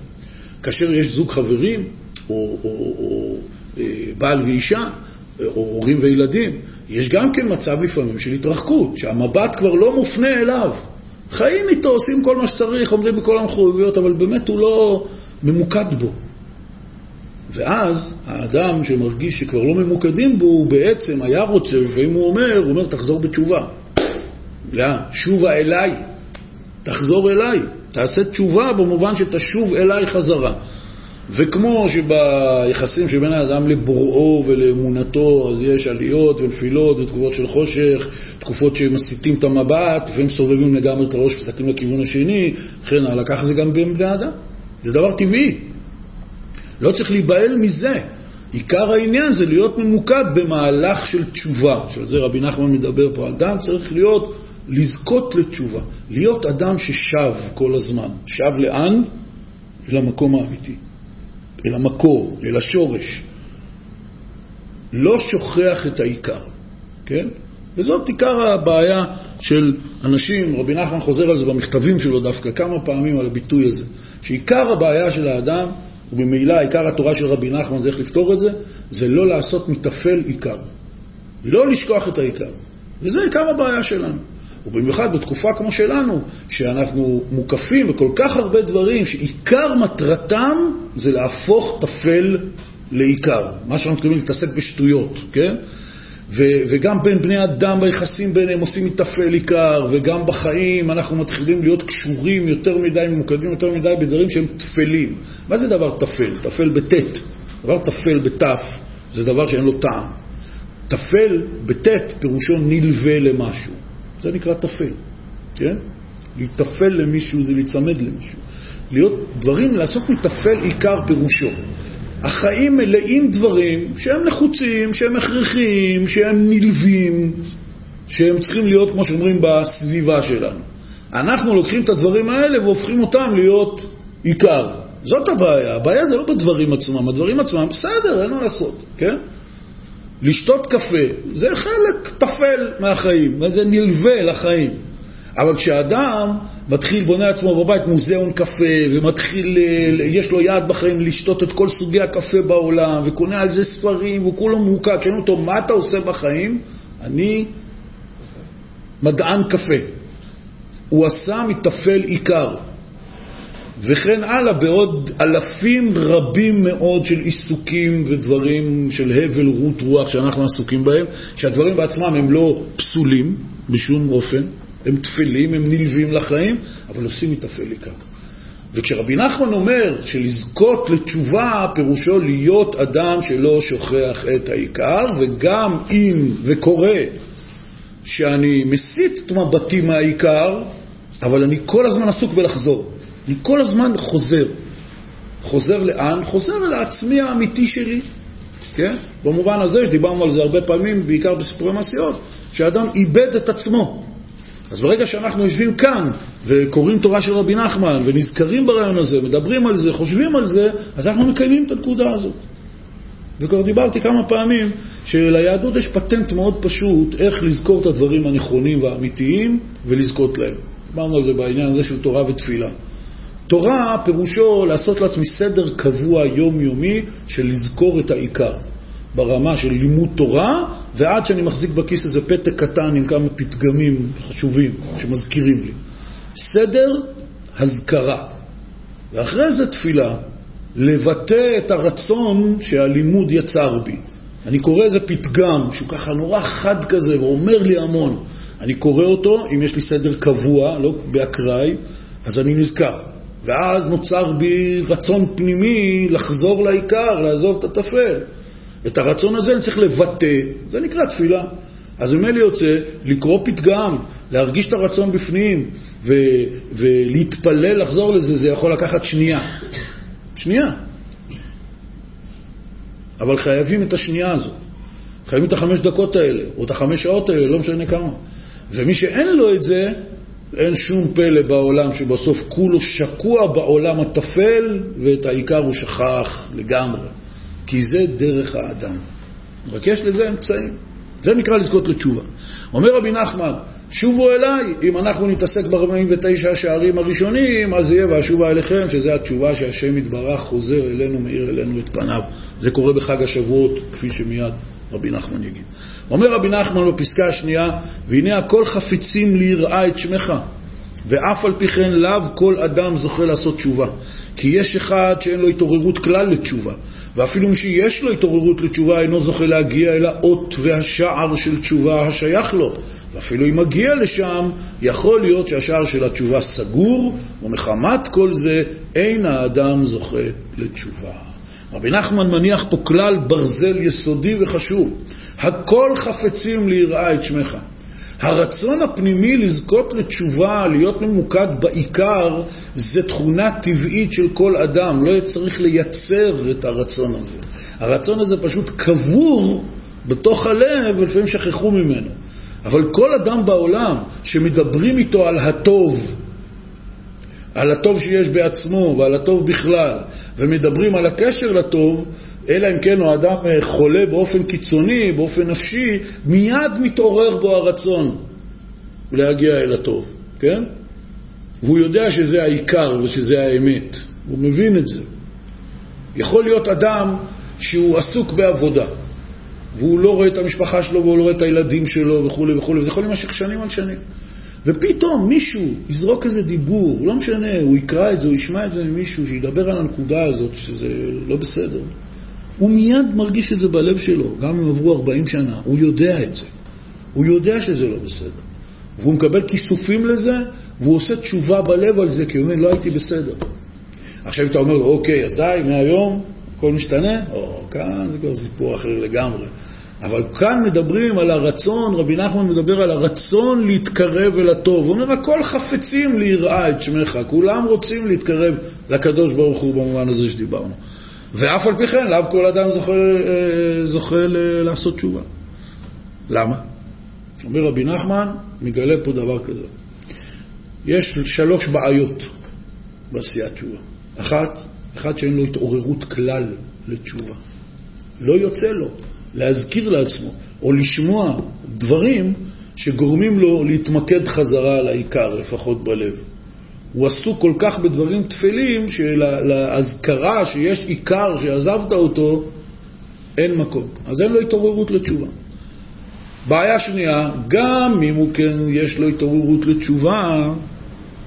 A: כאשר יש זוג חברים, או, או, או, או אה, בעל ואישה, או הורים וילדים, יש גם כן מצב לפעמים של התרחקות, שהמבט כבר לא מופנה אליו. חיים איתו, עושים כל מה שצריך, עומדים בכל המחויבויות, אבל באמת הוא לא ממוקד בו. ואז האדם שמרגיש שכבר לא ממוקדים בו, הוא בעצם היה רוצה, ואם הוא אומר, הוא אומר, תחזור בתשובה. לאן? שובה אליי. תחזור אליי. תעשה תשובה במובן שתשוב אליי חזרה. וכמו שביחסים שבין האדם לבוראו ולאמונתו, אז יש עליות ונפילות ותקופות של חושך, תקופות שמסיטים את המבט, לפעמים סובבים לגמרי את הראש ומסתכלים לכיוון השני, וכן הלאה. ככה זה גם בין בני אדם. זה דבר טבעי. לא צריך להיבהל מזה. עיקר העניין זה להיות ממוקד במהלך של תשובה, שעל זה רבי נחמן מדבר פה. אדם צריך להיות, לזכות לתשובה, להיות אדם ששב כל הזמן. שב לאן? אל המקום האמיתי. אל המקור, אל השורש. לא שוכח את העיקר, כן? וזאת עיקר הבעיה של אנשים, רבי נחמן חוזר על זה במכתבים שלו דווקא כמה פעמים על הביטוי הזה, שעיקר הבעיה של האדם, וממילא עיקר התורה של רבי נחמן זה איך לפתור את זה, זה לא לעשות מטפל עיקר. לא לשכוח את העיקר. וזה עיקר הבעיה שלנו. ובמיוחד בתקופה כמו שלנו, שאנחנו מוקפים בכל כך הרבה דברים, שעיקר מטרתם זה להפוך טפל לעיקר. מה שאנחנו מתכוונים להתעסק בשטויות, כן? ו- וגם בין בני אדם ביחסים ביניהם עושים מטפל עיקר, וגם בחיים אנחנו מתחילים להיות קשורים יותר מדי, ממוקדים יותר מדי בדברים שהם טפלים. מה זה דבר טפל? טפל בטית. דבר טפל בתף זה דבר שאין לו טעם. טפל בטית פירושו נלווה למשהו. זה נקרא טפל, כן? להיטפל למישהו זה להיצמד למישהו. להיות דברים, לעשות מטפל עיקר פירושו. החיים מלאים דברים שהם נחוצים, שהם הכרחיים, שהם נלווים, שהם צריכים להיות, כמו שאומרים, בסביבה שלנו. אנחנו לוקחים את הדברים האלה והופכים אותם להיות עיקר. זאת הבעיה. הבעיה זה לא בדברים עצמם. הדברים עצמם, בסדר, אין מה לעשות, כן? לשתות קפה זה חלק טפל מהחיים, זה נלווה לחיים. אבל כשאדם מתחיל, בונה עצמו בבית מוזיאון קפה, ומתחיל, יש לו יד בחיים לשתות את כל סוגי הקפה בעולם, וקונה על זה ספרים, והוא כולו מורכב, כשאומרים אותו, מה אתה עושה בחיים? אני מדען קפה. הוא עשה מטפל עיקר. וכן הלאה בעוד אלפים רבים מאוד של עיסוקים ודברים של הבל רות רוח שאנחנו עסוקים בהם, שהדברים בעצמם הם לא פסולים בשום אופן, הם תפלים, הם נלווים לחיים, אבל עושים מתאפל עיקר. וכשרבי נחמן אומר שלזכות לתשובה פירושו להיות אדם שלא שוכח את העיקר, וגם אם וקורה שאני מסיט את מבטי מהעיקר, אבל אני כל הזמן עסוק בלחזור. אני כל הזמן חוזר. חוזר לאן? חוזר לעצמי האמיתי שלי, כן? במובן הזה, שדיברנו על זה הרבה פעמים, בעיקר בסיפורי מעשיות, שאדם איבד את עצמו. אז ברגע שאנחנו יושבים כאן וקוראים תורה של רבי נחמן ונזכרים ברעיון הזה, מדברים על זה, חושבים על זה, אז אנחנו מקיימים את הנקודה הזאת. וכבר דיברתי כמה פעמים שליהדות יש פטנט מאוד פשוט איך לזכור את הדברים הנכונים והאמיתיים ולזכות להם. דיברנו על זה בעניין הזה של תורה ותפילה. תורה פירושו לעשות לעצמי סדר קבוע יומיומי של לזכור את העיקר. ברמה של לימוד תורה, ועד שאני מחזיק בכיס איזה פתק קטן עם כמה פתגמים חשובים שמזכירים לי. סדר הזכרה. ואחרי זה תפילה, לבטא את הרצון שהלימוד יצר בי. אני קורא איזה פתגם שהוא ככה נורא חד כזה ואומר לי המון. אני קורא אותו, אם יש לי סדר קבוע, לא באקראי, אז אני נזכר. ואז נוצר בי רצון פנימי לחזור לעיקר, לעזוב את הטפל. את הרצון הזה אני צריך לבטא, זה נקרא תפילה. אז ממילא יוצא לקרוא פתגם, להרגיש את הרצון בפנים ו- ולהתפלל לחזור לזה, זה יכול לקחת שנייה. שנייה. אבל חייבים את השנייה הזאת. חייבים את החמש דקות האלה, או את החמש שעות האלה, לא משנה כמה. ומי שאין לו את זה, אין שום פלא בעולם שבסוף כולו שקוע בעולם הטפל, ואת העיקר הוא שכח לגמרי. כי זה דרך האדם. רק יש לזה אמצעים. זה נקרא לזכות לתשובה. אומר רבי נחמן, שובו אליי, אם אנחנו נתעסק ב-49 השערים הראשונים, אז יהיה ואשובה אליכם, שזה התשובה שהשם יתברך חוזר אלינו, מאיר אלינו את פניו. זה קורה בחג השבועות, כפי שמיד רבי נחמן יגיד. אומר רבי נחמן בפסקה השנייה, והנה הכל חפיצים ליראה את שמך. ואף על פי כן לאו כל אדם זוכה לעשות תשובה. כי יש אחד שאין לו התעוררות כלל לתשובה, ואפילו מי שיש לו התעוררות לתשובה אינו זוכה להגיע אל האות והשער של תשובה השייך לו. ואפילו אם מגיע לשם, יכול להיות שהשער של התשובה סגור, ומחמת כל זה אין האדם זוכה לתשובה. רבי נחמן מניח פה כלל ברזל יסודי וחשוב. הכל חפצים ליראה את שמך. הרצון הפנימי לזכות לתשובה, להיות ממוקד בעיקר, זה תכונה טבעית של כל אדם. לא צריך לייצר את הרצון הזה. הרצון הזה פשוט קבור בתוך הלב, ולפעמים שכחו ממנו. אבל כל אדם בעולם שמדברים איתו על הטוב, על הטוב שיש בעצמו ועל הטוב בכלל, ומדברים על הקשר לטוב, אלא אם כן הוא אדם אה, חולה באופן קיצוני, באופן נפשי, מיד מתעורר בו הרצון להגיע אל הטוב, כן? והוא יודע שזה העיקר ושזה האמת, הוא מבין את זה. יכול להיות אדם שהוא עסוק בעבודה, והוא לא רואה את המשפחה שלו והוא לא רואה את הילדים שלו וכו' וכו', וזה יכול להימשך שנים על שנים. ופתאום מישהו יזרוק איזה דיבור, לא משנה, הוא יקרא את זה, הוא ישמע את זה ממישהו, שידבר על הנקודה הזאת, שזה לא בסדר. הוא מיד מרגיש את זה בלב שלו, גם אם עברו 40 שנה, הוא יודע את זה. הוא יודע שזה לא בסדר. והוא מקבל כיסופים לזה, והוא עושה תשובה בלב על זה, כי הוא אומר, לא הייתי בסדר. עכשיו אתה אומר לו, אוקיי, אז די, מהיום הכל משתנה? או, כאן זה כבר סיפור אחר לגמרי. אבל כאן מדברים על הרצון, רבי נחמן מדבר על הרצון להתקרב אל הטוב. הוא אומר, הכל חפצים ליראה את שמך, כולם רוצים להתקרב לקדוש ברוך הוא במובן הזה שדיברנו. ואף על פי כן, לאו כל אדם זוכה, אה, זוכה לעשות תשובה. למה? אומר רבי נחמן, מגלה פה דבר כזה. יש שלוש בעיות בעשיית תשובה. אחת, אחד שאין לו התעוררות כלל לתשובה. לא יוצא לו להזכיר לעצמו או לשמוע דברים שגורמים לו להתמקד חזרה על העיקר, לפחות בלב. הוא עסוק כל כך בדברים טפלים, שלהזכרה שיש עיקר שעזבת אותו, אין מקום. אז אין לו התעוררות לתשובה. בעיה שנייה, גם אם הוא כן יש לו התעוררות לתשובה,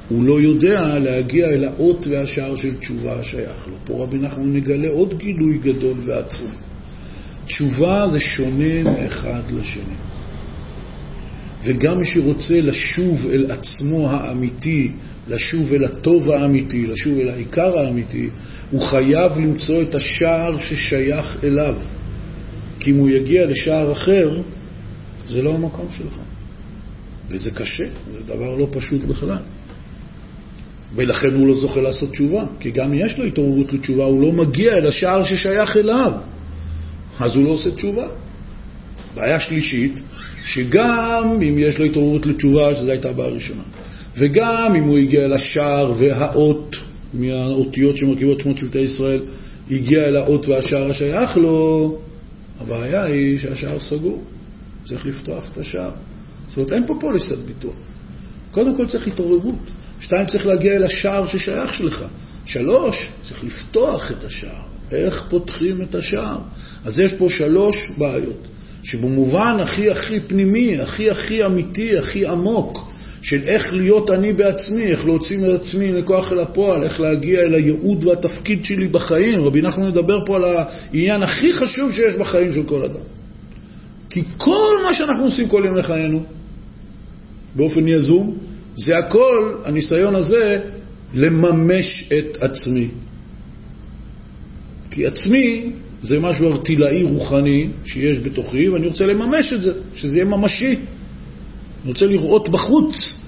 A: הוא לא יודע להגיע אל האות והשער של תשובה השייך לו. פה רבי נחמן מגלה עוד גילוי גדול ועצום. תשובה זה שונה מאחד לשני. וגם מי שרוצה לשוב אל עצמו האמיתי, לשוב אל הטוב האמיתי, לשוב אל העיקר האמיתי, הוא חייב למצוא את השער ששייך אליו. כי אם הוא יגיע לשער אחר, זה לא המקום שלך. וזה קשה, זה דבר לא פשוט בכלל. ולכן הוא לא זוכה לעשות תשובה, כי גם יש לו התעוררות לתשובה, הוא לא מגיע אל השער ששייך אליו, אז הוא לא עושה תשובה. בעיה שלישית, שגם אם יש לו התעוררות לתשובה, שזו הייתה הבעיה הראשונה, וגם אם הוא הגיע אל השער והאות, מהאותיות שמרכיבות שמות שבטי ישראל, הגיע אל האות והשער השייך לו, הבעיה היא שהשער סגור, צריך לפתוח את השער. זאת אומרת, אין פה פוליסת ביטוח. קודם כל צריך התעוררות. שתיים, צריך להגיע אל השער ששייך שלך. שלוש, צריך לפתוח את השער. איך פותחים את השער? אז יש פה שלוש בעיות, שבמובן הכי הכי פנימי, הכי הכי אמיתי, הכי עמוק, של איך להיות אני בעצמי, איך להוציא מעצמי לכוח אל הפועל, איך להגיע אל הייעוד והתפקיד שלי בחיים. רבי נחמן מדבר פה על העניין הכי חשוב שיש בחיים של כל אדם. כי כל מה שאנחנו עושים כל יום לחיינו, באופן יזום, זה הכל, הניסיון הזה, לממש את עצמי. כי עצמי זה משהו ארטילאי רוחני שיש בתוכי, ואני רוצה לממש את זה, שזה יהיה ממשי. אני רוצה לראות בחוץ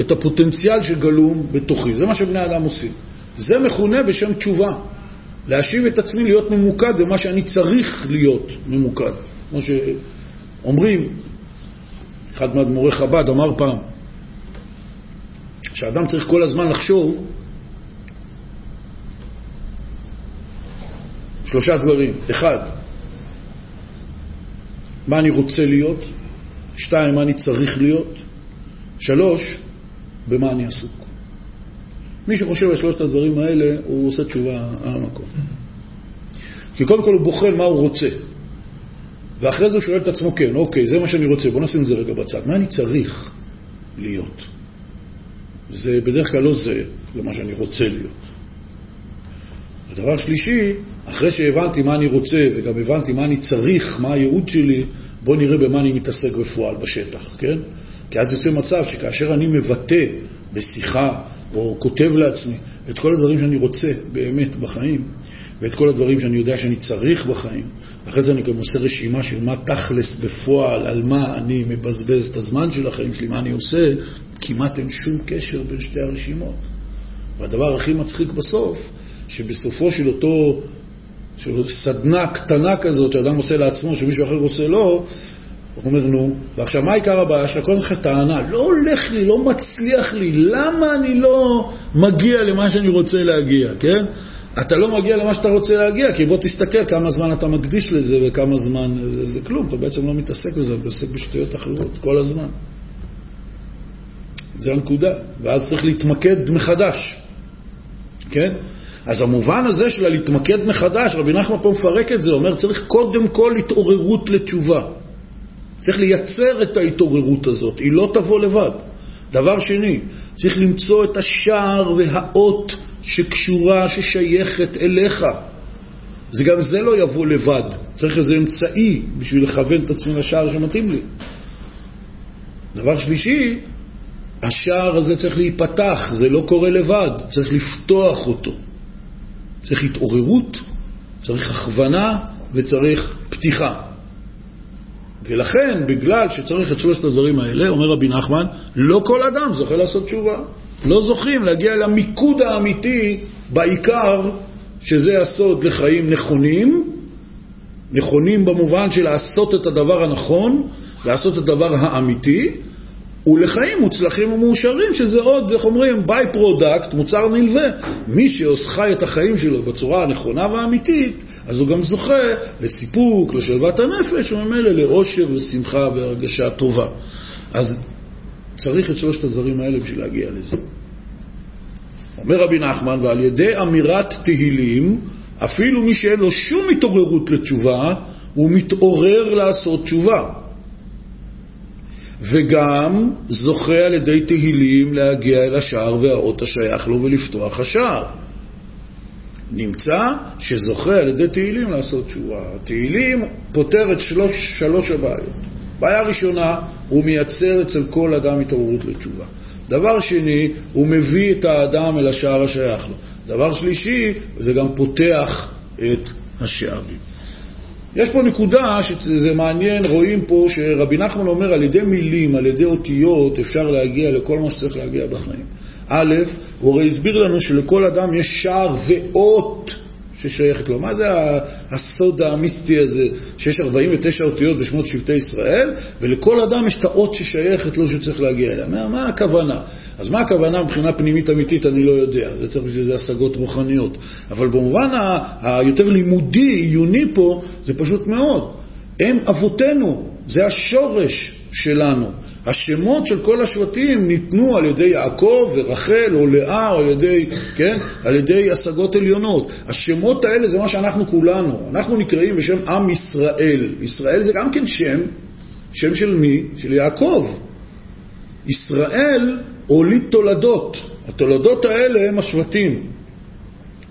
A: את הפוטנציאל שגלום בתוכי. זה מה שבני אדם עושים. זה מכונה בשם תשובה. להשיב את עצמי להיות ממוקד במה שאני צריך להיות ממוקד. כמו שאומרים, אחד מאדמו"רי חב"ד אמר פעם, שאדם צריך כל הזמן לחשוב שלושה דברים. אחד, מה אני רוצה להיות, שתיים, מה אני צריך להיות, שלוש, במה אני עסוק. מי שחושב על שלושת הדברים האלה, הוא עושה תשובה על המקום. כי קודם כל הוא בוחן מה הוא רוצה. ואחרי זה הוא שואל את עצמו, כן, אוקיי, זה מה שאני רוצה, בוא נשים את זה רגע בצד. מה אני צריך להיות? זה בדרך כלל לא זה למה שאני רוצה להיות. הדבר שלישי, אחרי שהבנתי מה אני רוצה וגם הבנתי מה אני צריך, מה הייעוד שלי, בוא נראה במה אני מתעסק בפועל בשטח, כן? כי אז יוצא מצב שכאשר אני מבטא בשיחה או כותב לעצמי את כל הדברים שאני רוצה באמת בחיים, ואת כל הדברים שאני יודע שאני צריך בחיים. אחרי זה אני גם עושה רשימה של מה תכלס בפועל, על מה אני מבזבז את הזמן של החיים שלי, מה אני עושה, כמעט אין שום קשר בין שתי הרשימות. והדבר הכי מצחיק בסוף, שבסופו של אותו של סדנה קטנה כזאת שאדם עושה לעצמו, שמישהו אחר עושה לו, הוא אומר, נו, ועכשיו מה עיקר הבעיה שלך? כל הזמן טענה, לא הולך לי, לא מצליח לי, למה אני לא מגיע למה שאני רוצה להגיע, כן? אתה לא מגיע למה שאתה רוצה להגיע, כי בוא תסתכל כמה זמן אתה מקדיש לזה וכמה זמן, זה, זה כלום, אתה בעצם לא מתעסק בזה, אתה מתעסק בשטויות אחרות כל הזמן. זה הנקודה, ואז צריך להתמקד מחדש, כן? אז המובן הזה של להתמקד מחדש, רבי נחמן פה מפרק את זה, אומר צריך קודם כל התעוררות לתשובה. צריך לייצר את ההתעוררות הזאת, היא לא תבוא לבד. דבר שני, צריך למצוא את השער והאות שקשורה, ששייכת אליך. זה גם זה לא יבוא לבד, צריך איזה אמצעי בשביל לכוון את עצמי לשער שמתאים לי. דבר שלישי, השער הזה צריך להיפתח, זה לא קורה לבד, צריך לפתוח אותו. צריך התעוררות, צריך הכוונה וצריך פתיחה. ולכן, בגלל שצריך את שלושת הדברים האלה, אומר רבי נחמן, לא כל אדם זוכה לעשות תשובה. לא זוכים להגיע למיקוד האמיתי בעיקר, שזה הסוד לחיים נכונים, נכונים במובן של לעשות את הדבר הנכון, לעשות את הדבר האמיתי, ולחיים מוצלחים ומאושרים, שזה עוד, איך אומרים, by-product, מוצר נלווה. מי שחי את החיים שלו בצורה הנכונה והאמיתית, אז הוא גם זוכה לסיפוק, לשלוות הנפש, וממילא לאושר ושמחה והרגשה טובה. אז צריך את שלושת הדברים האלה בשביל להגיע לזה. אומר רבי נחמן, ועל ידי אמירת תהילים, אפילו מי שאין לו שום התעוררות לתשובה, הוא מתעורר לעשות תשובה. וגם זוכה על ידי תהילים להגיע אל השער והאות השייך לו ולפתוח השער. נמצא שזוכה על ידי תהילים לעשות תשובה. תהילים פותר את שלוש, שלוש הבעיות. בעיה ראשונה, הוא מייצר אצל כל אדם התעוררות לתשובה. דבר שני, הוא מביא את האדם אל השער השייך לו. דבר שלישי, זה גם פותח את השערים. יש פה נקודה שזה מעניין, רואים פה שרבי נחמן אומר על ידי מילים, על ידי אותיות, אפשר להגיע לכל מה שצריך להגיע בחיים. א', הוא הרי הסביר לנו שלכל אדם יש שער ואות ששייכת לו. מה זה הסוד המיסטי הזה, שיש 49 אותיות בשמות שבטי ישראל, ולכל אדם יש את האות ששייכת לו שצריך להגיע אליה. מה, מה הכוונה? אז מה הכוונה מבחינה פנימית אמיתית אני לא יודע, זה צריך בשביל זה השגות רוחניות. אבל במובן היותר לימודי, עיוני פה, זה פשוט מאוד. הם אבותינו, זה השורש שלנו. השמות של כל השבטים ניתנו על ידי יעקב ורחל או לאה או על ידי, כן, על ידי השגות עליונות. השמות האלה זה מה שאנחנו כולנו. אנחנו נקראים בשם עם ישראל. ישראל זה גם כן שם, שם של מי? של יעקב. ישראל הוליד תולדות. התולדות האלה הם השבטים.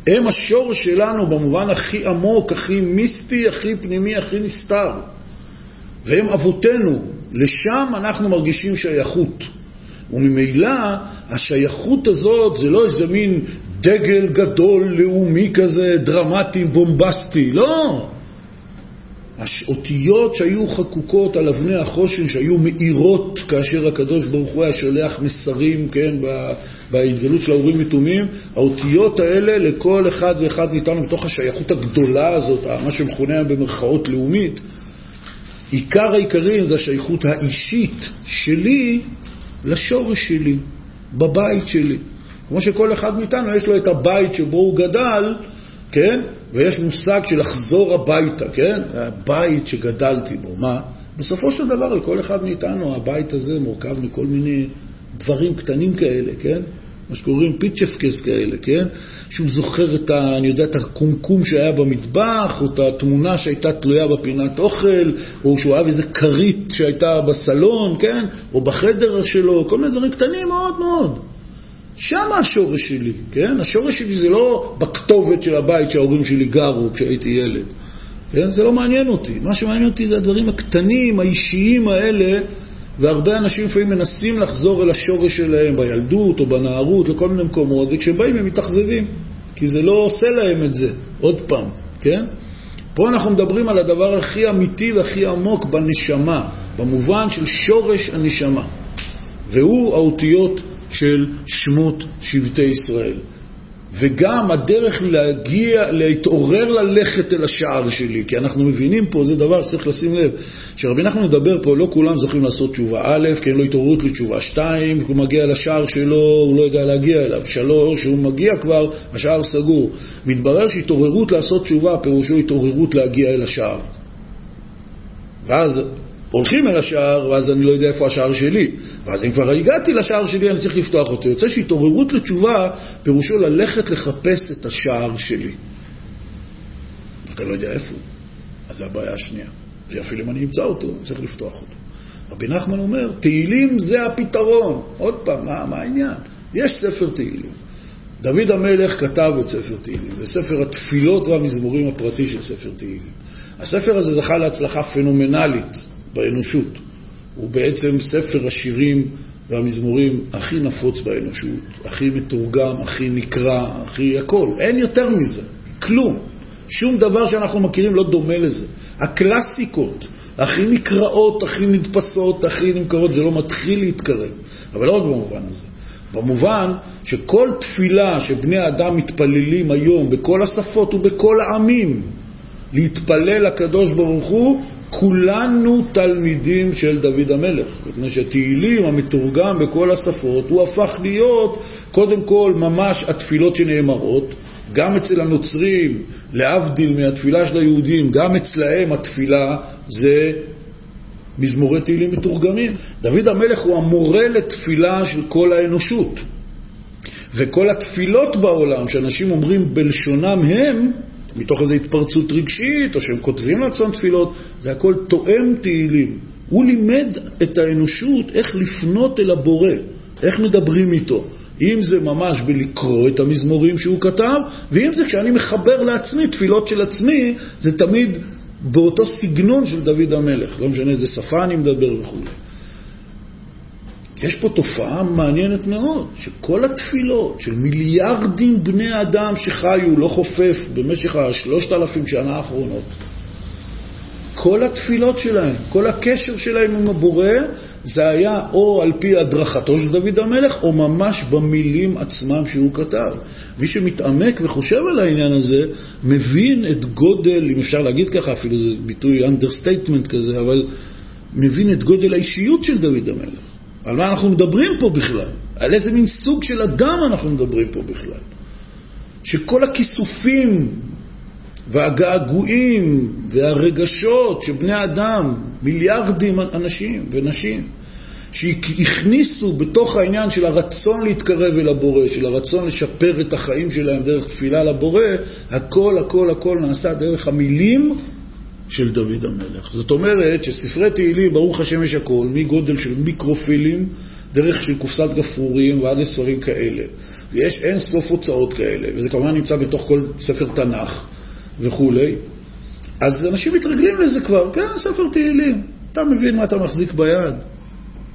A: הם השור שלנו במובן הכי עמוק, הכי מיסטי, הכי פנימי, הכי נסתר. והם אבותינו, לשם אנחנו מרגישים שייכות. וממילא השייכות הזאת זה לא איזה מין דגל גדול, לאומי כזה, דרמטי, בומבסטי, לא. אותיות שהיו חקוקות על אבני החושן, שהיו מאירות כאשר הקדוש ברוך הוא היה שולח מסרים, כן, בהתגלות של האורים ותומים, האותיות האלה לכל אחד ואחד מאיתנו, בתוך השייכות הגדולה הזאת, מה שמכונה במרכאות לאומית, עיקר העיקרים זה השייכות האישית שלי לשורש שלי, בבית שלי. כמו שכל אחד מאיתנו יש לו את הבית שבו הוא גדל, כן? ויש מושג של לחזור הביתה, כן? הבית שגדלתי בו. מה? בסופו של דבר, לכל אחד מאיתנו הבית הזה מורכב מכל מיני דברים קטנים כאלה, כן? מה שקוראים פיצ'פקס כאלה, כן? שהוא זוכר את ה... אני יודע, את הקומקום שהיה במטבח, או את התמונה שהייתה תלויה בפינת אוכל, או שהוא אהב איזה כרית שהייתה בסלון, כן? או בחדר שלו, כל מיני דברים קטנים מאוד מאוד. שם השורש שלי, כן? השורש שלי זה לא בכתובת של הבית שההורים שלי גרו כשהייתי ילד. כן? זה לא מעניין אותי. מה שמעניין אותי זה הדברים הקטנים, האישיים האלה, והרבה אנשים לפעמים מנסים לחזור אל השורש שלהם בילדות או בנערות, לכל מיני מקומות, וכשהם באים הם מתאכזבים, כי זה לא עושה להם את זה, עוד פעם, כן? פה אנחנו מדברים על הדבר הכי אמיתי והכי עמוק בנשמה, במובן של שורש הנשמה, והוא האותיות של שמות שבטי ישראל. וגם הדרך להגיע, להתעורר ללכת אל השער שלי, כי אנחנו מבינים פה, זה דבר שצריך לשים לב, שרבי נחמן מדבר פה, לא כולם זוכים לעשות תשובה א', כי אין לו התעוררות לתשובה שתיים, הוא מגיע לשער שלו, הוא לא יודע להגיע אליו, שלוש, הוא מגיע כבר, השער סגור. מתברר שהתעוררות לעשות תשובה, פירושו התעוררות להגיע אל השער. ואז הולכים אל השער, ואז אני לא יודע איפה השער שלי. ואז אם כבר הגעתי לשער שלי, אני צריך לפתוח אותו. יוצא שהתעוררות לתשובה, פירושו ללכת לחפש את השער שלי. רק אני לא יודע איפה הוא. אז זו הבעיה השנייה. ואפילו אם אני אמצא אותו, אני צריך לפתוח אותו. רבי נחמן אומר, תהילים זה הפתרון. עוד פעם, מה, מה העניין? יש ספר תהילים. דוד המלך כתב את ספר תהילים. זה ספר התפילות והמזמורים הפרטי של ספר תהילים. הספר הזה זכה להצלחה פנומנלית באנושות. הוא בעצם ספר השירים והמזמורים הכי נפוץ באנושות, הכי מתורגם, הכי נקרא, הכי הכל. אין יותר מזה, כלום. שום דבר שאנחנו מכירים לא דומה לזה. הקלאסיקות, הכי נקראות, הכי נדפסות, הכי נמכרות, זה לא מתחיל להתקרב. אבל לא רק במובן הזה. במובן שכל תפילה שבני אדם מתפללים היום בכל השפות ובכל העמים להתפלל לקדוש ברוך הוא, כולנו תלמידים של דוד המלך, מפני שתהילים המתורגם בכל השפות, הוא הפך להיות קודם כל ממש התפילות שנאמרות, גם אצל הנוצרים, להבדיל מהתפילה של היהודים, גם אצלהם התפילה זה מזמורי תהילים מתורגמים. דוד המלך הוא המורה לתפילה של כל האנושות. וכל התפילות בעולם שאנשים אומרים בלשונם הם, מתוך איזו התפרצות רגשית, או שהם כותבים לעצמם תפילות, זה הכל תואם תהילים. הוא לימד את האנושות איך לפנות אל הבורא, איך מדברים איתו. אם זה ממש בלקרוא את המזמורים שהוא כתב, ואם זה כשאני מחבר לעצמי, תפילות של עצמי, זה תמיד באותו סגנון של דוד המלך. לא משנה איזה שפה אני מדבר וכו'. יש פה תופעה מעניינת מאוד, שכל התפילות של מיליארדים בני אדם שחיו, לא חופף, במשך השלושת אלפים שנה האחרונות, כל התפילות שלהם, כל הקשר שלהם עם הבורא, זה היה או על פי הדרכתו של דוד המלך, או ממש במילים עצמם שהוא כתב. מי שמתעמק וחושב על העניין הזה, מבין את גודל, אם אפשר להגיד ככה, אפילו זה ביטוי understatement כזה, אבל מבין את גודל האישיות של דוד המלך. על מה אנחנו מדברים פה בכלל? על איזה מין סוג של אדם אנחנו מדברים פה בכלל? שכל הכיסופים והגעגועים והרגשות שבני אדם, מיליארדים אנשים ונשים, שהכניסו בתוך העניין של הרצון להתקרב אל הבורא, של הרצון לשפר את החיים שלהם דרך תפילה לבורא, הכל הכל הכל נעשה דרך המילים של דוד המלך. זאת אומרת שספרי תהילים, ברוך השם יש הכל, מגודל של מיקרופילים, דרך של קופסת גפרורים ועד לספרים כאלה. ויש אין סוף הוצאות כאלה, וזה כמובן נמצא בתוך כל ספר תנ"ך וכולי. אז אנשים מתרגלים לזה כבר, כן, ספר תהילים. אתה מבין מה אתה מחזיק ביד.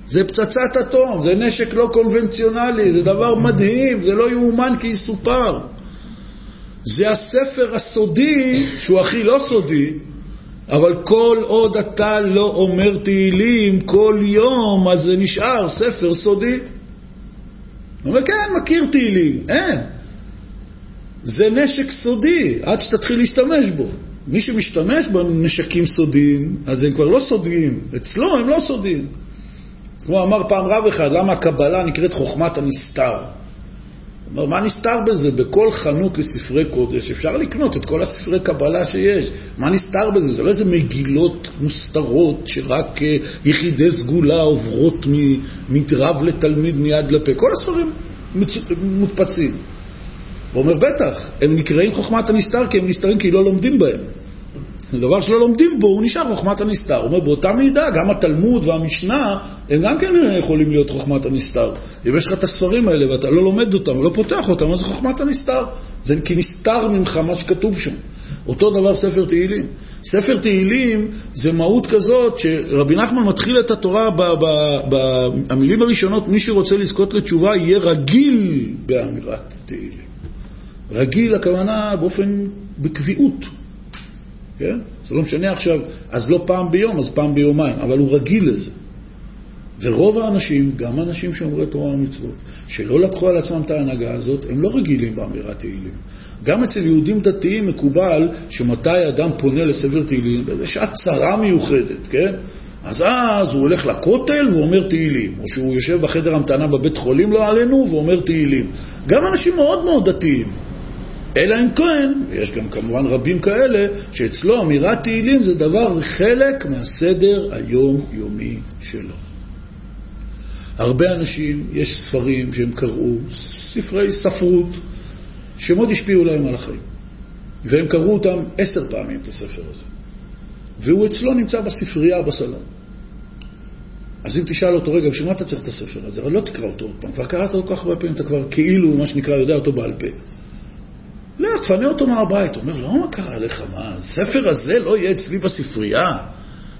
A: זה פצצת אטום, זה נשק לא קונבנציונלי, זה דבר מדהים, זה לא יאומן כי יסופר. זה הספר הסודי, שהוא הכי לא סודי, אבל כל עוד אתה לא אומר תהילים כל יום, אז זה נשאר ספר סודי. הוא אומר, כן, מכיר תהילים. אין. זה נשק סודי, עד שתתחיל להשתמש בו. מי שמשתמש בנשקים סודיים, אז הם כבר לא סודיים. אצלו הם לא סודיים. כמו אמר פעם רב אחד, למה הקבלה נקראת חוכמת הנסתר? אומר, מה נסתר בזה? בכל חנות לספרי קודש אפשר לקנות את כל הספרי קבלה שיש. מה נסתר בזה? זה לא איזה מגילות מוסתרות שרק אה, יחידי סגולה עוברות מרב לתלמיד מיד לפה. כל הספרים מודפסים. הוא אומר, בטח, הם נקראים חוכמת הנסתר כי הם נסתרים כי לא לומדים בהם. דבר שלא לומדים בו, הוא נשאר חוכמת הנסתר. הוא אומר, באותה מידה, גם התלמוד והמשנה, הם גם כן יכולים להיות חוכמת הנסתר. אם יש לך את הספרים האלה ואתה לא לומד אותם ולא פותח אותם, אז זה חוכמת הנסתר. זה כי נסתר ממך מה שכתוב שם. אותו דבר ספר תהילים. ספר תהילים זה מהות כזאת שרבי נחמן מתחיל את התורה במילים הראשונות, מי שרוצה לזכות לתשובה יהיה רגיל באמירת תהילים. רגיל הכוונה באופן, בקביעות. כן? זה לא משנה עכשיו, אז לא פעם ביום, אז פעם ביומיים, אבל הוא רגיל לזה. ורוב האנשים, גם האנשים שומרי תורה ומצוות, שלא לקחו על עצמם את ההנהגה הזאת, הם לא רגילים באמירת תהילים. גם אצל יהודים דתיים מקובל שמתי אדם פונה לספר תהילים, באיזו שעת צרה מיוחדת, כן? אז אז הוא הולך לכותל ואומר תהילים, או שהוא יושב בחדר המתנה בבית חולים, לא עלינו, ואומר תהילים. גם אנשים מאוד מאוד דתיים. אלא אם כן, ויש גם כמובן רבים כאלה, שאצלו אמירת תהילים זה דבר, זה חלק מהסדר היום-יומי שלו. הרבה אנשים, יש ספרים שהם קראו, ספרי ספרות, שמאוד השפיעו להם על החיים. והם קראו אותם עשר פעמים, את הספר הזה. והוא אצלו נמצא בספרייה בסלון. אז אם תשאל אותו, רגע, בשביל מה אתה צריך את הספר הזה? אבל לא תקרא אותו עוד פעם, כבר קראת אותו כל כך הרבה פעמים, אתה כבר כאילו, מה שנקרא, יודע אותו בעל פה. לא, תפנה אותו מהבית. הוא אומר, לא, מה קרה לך? מה, הספר הזה לא יהיה אצלי בספרייה?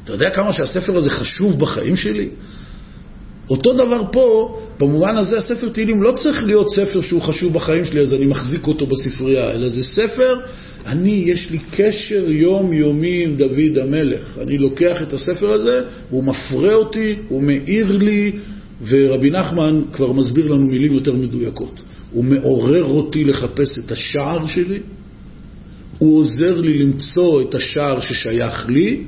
A: אתה יודע כמה שהספר הזה חשוב בחיים שלי? אותו דבר פה, במובן הזה הספר תהילים לא צריך להיות ספר שהוא חשוב בחיים שלי, אז אני מחזיק אותו בספרייה, אלא זה ספר, אני, יש לי קשר יומיומי עם דוד המלך. אני לוקח את הספר הזה, הוא מפרה אותי, הוא מאיר לי, ורבי נחמן כבר מסביר לנו מילים יותר מדויקות. הוא מעורר אותי לחפש את השער שלי, הוא עוזר לי למצוא את השער ששייך לי,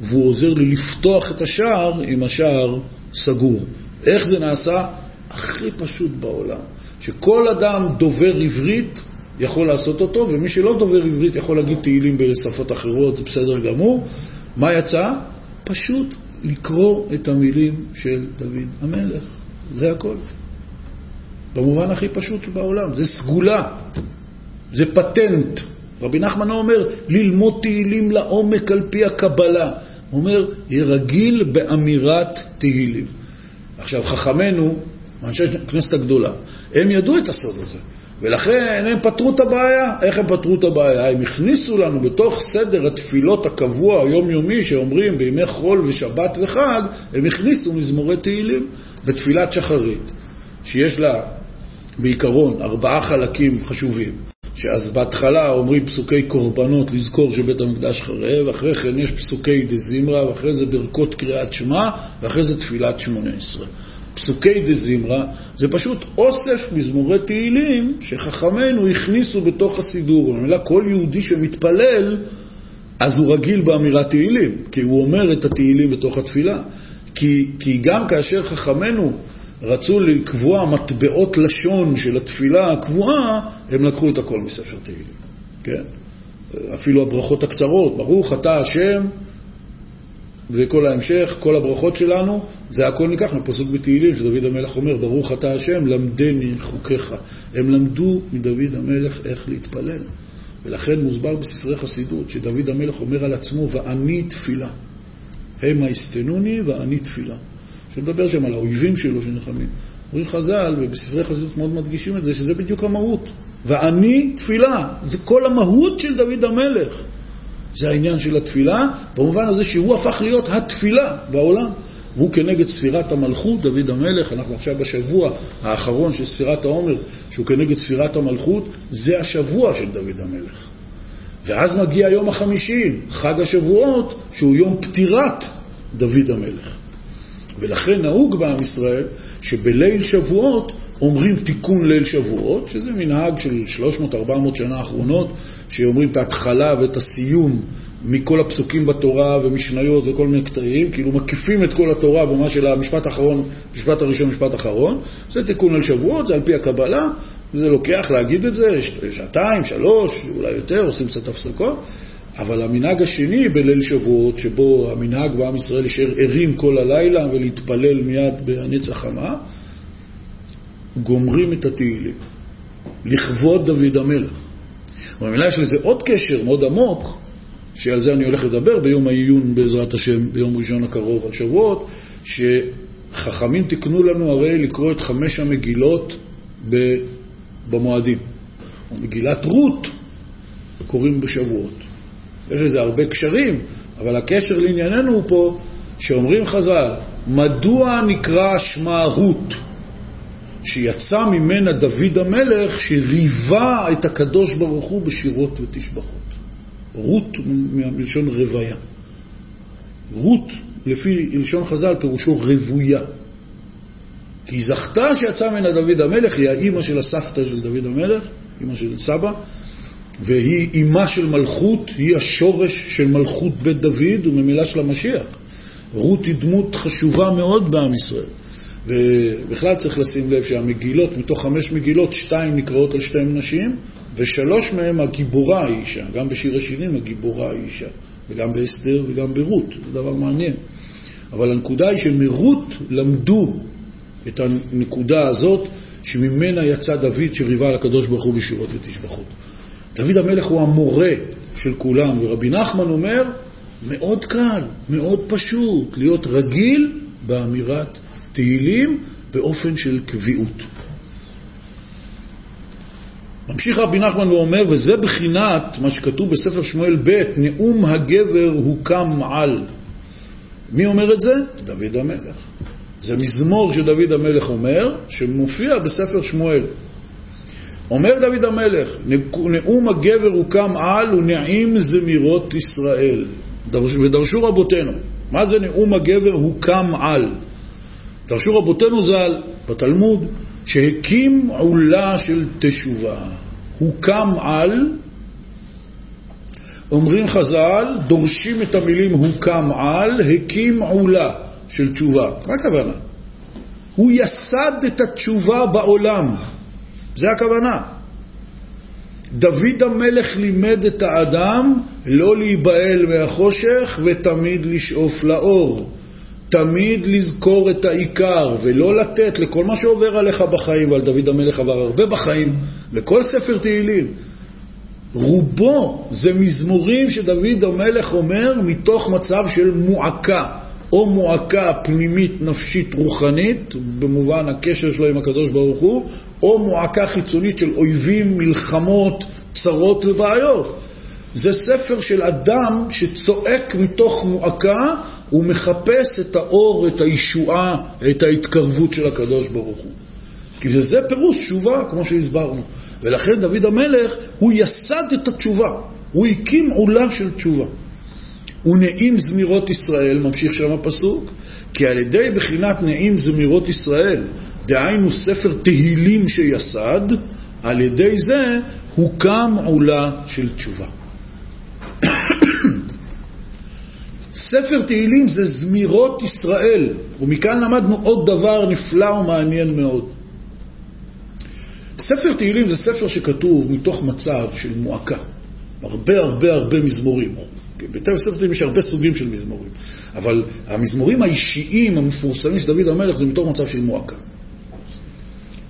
A: והוא עוזר לי לפתוח את השער אם השער סגור. איך זה נעשה? הכי פשוט בעולם. שכל אדם דובר עברית יכול לעשות אותו, ומי שלא דובר עברית יכול להגיד תהילים בשפות אחרות, זה בסדר גמור. מה יצא? פשוט לקרוא את המילים של דוד המלך. זה הכל. במובן הכי פשוט בעולם. זה סגולה, זה פטנט. רבי נחמן אומר, ללמוד תהילים לעומק על פי הקבלה. הוא אומר, יהיה רגיל באמירת תהילים. עכשיו, חכמינו, אנשי הכנסת הגדולה, הם ידעו את הסוד הזה, ולכן הם פתרו את הבעיה. איך הם פתרו את הבעיה? הם הכניסו לנו בתוך סדר התפילות הקבוע, היומיומי, שאומרים בימי חול ושבת וחג, הם הכניסו מזמורי תהילים בתפילת שחרית, שיש לה בעיקרון ארבעה חלקים חשובים. שאז בהתחלה אומרים פסוקי קורבנות לזכור שבית המקדש חרב, אחרי כן יש פסוקי דזמרה, ואחרי זה ברכות קריאת שמע, ואחרי זה תפילת שמונה עשרה. פסוקי דזמרה זה פשוט אוסף מזמורי תהילים שחכמינו הכניסו בתוך הסידור. במילה כל יהודי שמתפלל, אז הוא רגיל באמירת תהילים, כי הוא אומר את התהילים בתוך התפילה. כי, כי גם כאשר חכמינו רצו לקבוע מטבעות לשון של התפילה הקבועה, הם לקחו את הכל מספר תהילים, כן? אפילו הברכות הקצרות, ברוך אתה השם, וכל ההמשך, כל הברכות שלנו, זה הכל ניקח מפסוק בתהילים, שדוד המלך אומר, ברוך אתה השם, למדני חוקיך. הם למדו מדוד המלך איך להתפלל. ולכן מוסבר בספרי חסידות, שדוד המלך אומר על עצמו, ואני תפילה. המה יסתנוני ואני תפילה. שמדבר שם על האויבים שלו שנלחמים. אומרים חז"ל, ובספרי חסידות מאוד מדגישים את זה, שזה בדיוק המהות. ואני תפילה, זה כל המהות של דוד המלך. זה העניין של התפילה, במובן הזה שהוא הפך להיות התפילה בעולם. והוא כנגד ספירת המלכות, דוד המלך, אנחנו עכשיו בשבוע האחרון של ספירת העומר, שהוא כנגד ספירת המלכות, זה השבוע של דוד המלך. ואז מגיע יום החמישים, חג השבועות, שהוא יום פטירת דוד המלך. ולכן נהוג בעם ישראל שבליל שבועות אומרים תיקון ליל שבועות, שזה מנהג של 300-400 שנה האחרונות, שאומרים את ההתחלה ואת הסיום מכל הפסוקים בתורה ומשניות וכל מיני קטעים, כאילו מקיפים את כל התורה במה של המשפט האחרון, משפט הראשון, משפט אחרון. זה תיקון ליל שבועות, זה על פי הקבלה, וזה לוקח להגיד את זה, שעתיים, שלוש, אולי יותר, עושים קצת הפסקות. אבל המנהג השני בליל שבועות, שבו המנהג בעם ישראל יישאר ערים כל הלילה ולהתפלל מיד בנצח חמה, גומרים את התהילים, לכבוד דוד המלך. ובמילה יש לזה עוד קשר מאוד עמוק, שעל זה אני הולך לדבר ביום העיון בעזרת השם, ביום ראשון הקרוב על שבועות, שחכמים תיקנו לנו הרי לקרוא את חמש המגילות במועדים. מגילת רות קוראים בשבועות. יש לזה הרבה קשרים, אבל הקשר לענייננו הוא פה שאומרים חז"ל, מדוע נקרא שמה רות? שיצא ממנה דוד המלך שריבה את הקדוש ברוך הוא בשירות ותשבחות. רות מלשון רוויה. רות, לפי לשון חז"ל, פירושו רבויה. כי זכתה שיצא ממנה דוד המלך, היא האימא של הסבתא של דוד המלך, אימא של סבא, והיא אימה של מלכות, היא השורש של מלכות בית דוד וממילה של המשיח. רות היא דמות חשובה מאוד בעם ישראל. ובכלל צריך לשים לב שהמגילות, מתוך חמש מגילות, שתיים נקראות על שתיים נשים, ושלוש מהן הגיבורה היא אישה. גם בשיר השירים הגיבורה היא אישה, וגם באסתר וגם ברות, זה דבר מעניין. אבל הנקודה היא שמרות למדו את הנקודה הזאת, שממנה יצא דוד שריבה על הקדוש ברוך הוא בשירות ותשבחות. דוד המלך הוא המורה של כולם, ורבי נחמן אומר, מאוד קל, מאוד פשוט, להיות רגיל באמירת תהילים באופן של קביעות. ממשיך רבי נחמן ואומר, וזה בחינת מה שכתוב בספר שמואל ב', נאום הגבר הוקם על. מי אומר את זה? דוד המלך. זה מזמור שדוד המלך אומר, שמופיע בספר שמואל. אומר דוד המלך, נאום הגבר הוקם על ונעים זמירות ישראל. ודרשו רבותינו, מה זה נאום הגבר הוקם על? דרשו רבותינו ז"ל בתלמוד שהקים עולה של תשובה. הוקם על, אומרים חז"ל, דורשים את המילים הוקם על, הקים עולה של תשובה. מה הכוונה? הוא יסד את התשובה בעולם. זה הכוונה. דוד המלך לימד את האדם לא להיבהל מהחושך ותמיד לשאוף לאור. תמיד לזכור את העיקר ולא לתת לכל מה שעובר עליך בחיים, ועל דוד המלך עבר הרבה בחיים, לכל ספר תהילים. רובו זה מזמורים שדוד המלך אומר מתוך מצב של מועקה, או מועקה פנימית, נפשית, רוחנית, במובן הקשר שלו עם הקדוש ברוך הוא, או מועקה חיצונית של אויבים, מלחמות, צרות ובעיות. זה ספר של אדם שצועק מתוך מועקה ומחפש את האור, את הישועה, את ההתקרבות של הקדוש ברוך הוא. כי זה, פירוש תשובה, כמו שהסברנו. ולכן דוד המלך, הוא יסד את התשובה, הוא הקים עולה של תשובה. ונעים זמירות ישראל, ממשיך שם הפסוק, כי על ידי בחינת נעים זמירות ישראל, דהיינו ספר תהילים שיסד, על ידי זה הוקם עולה של תשובה. ספר תהילים זה זמירות ישראל, ומכאן למדנו עוד דבר נפלא ומעניין מאוד. ספר תהילים זה ספר שכתוב מתוך מצב של מועקה, הרבה הרבה הרבה מזמורים. בספר תהילים יש הרבה סוגים של מזמורים, אבל המזמורים האישיים המפורסמים של דוד המלך זה מתוך מצב של מועקה.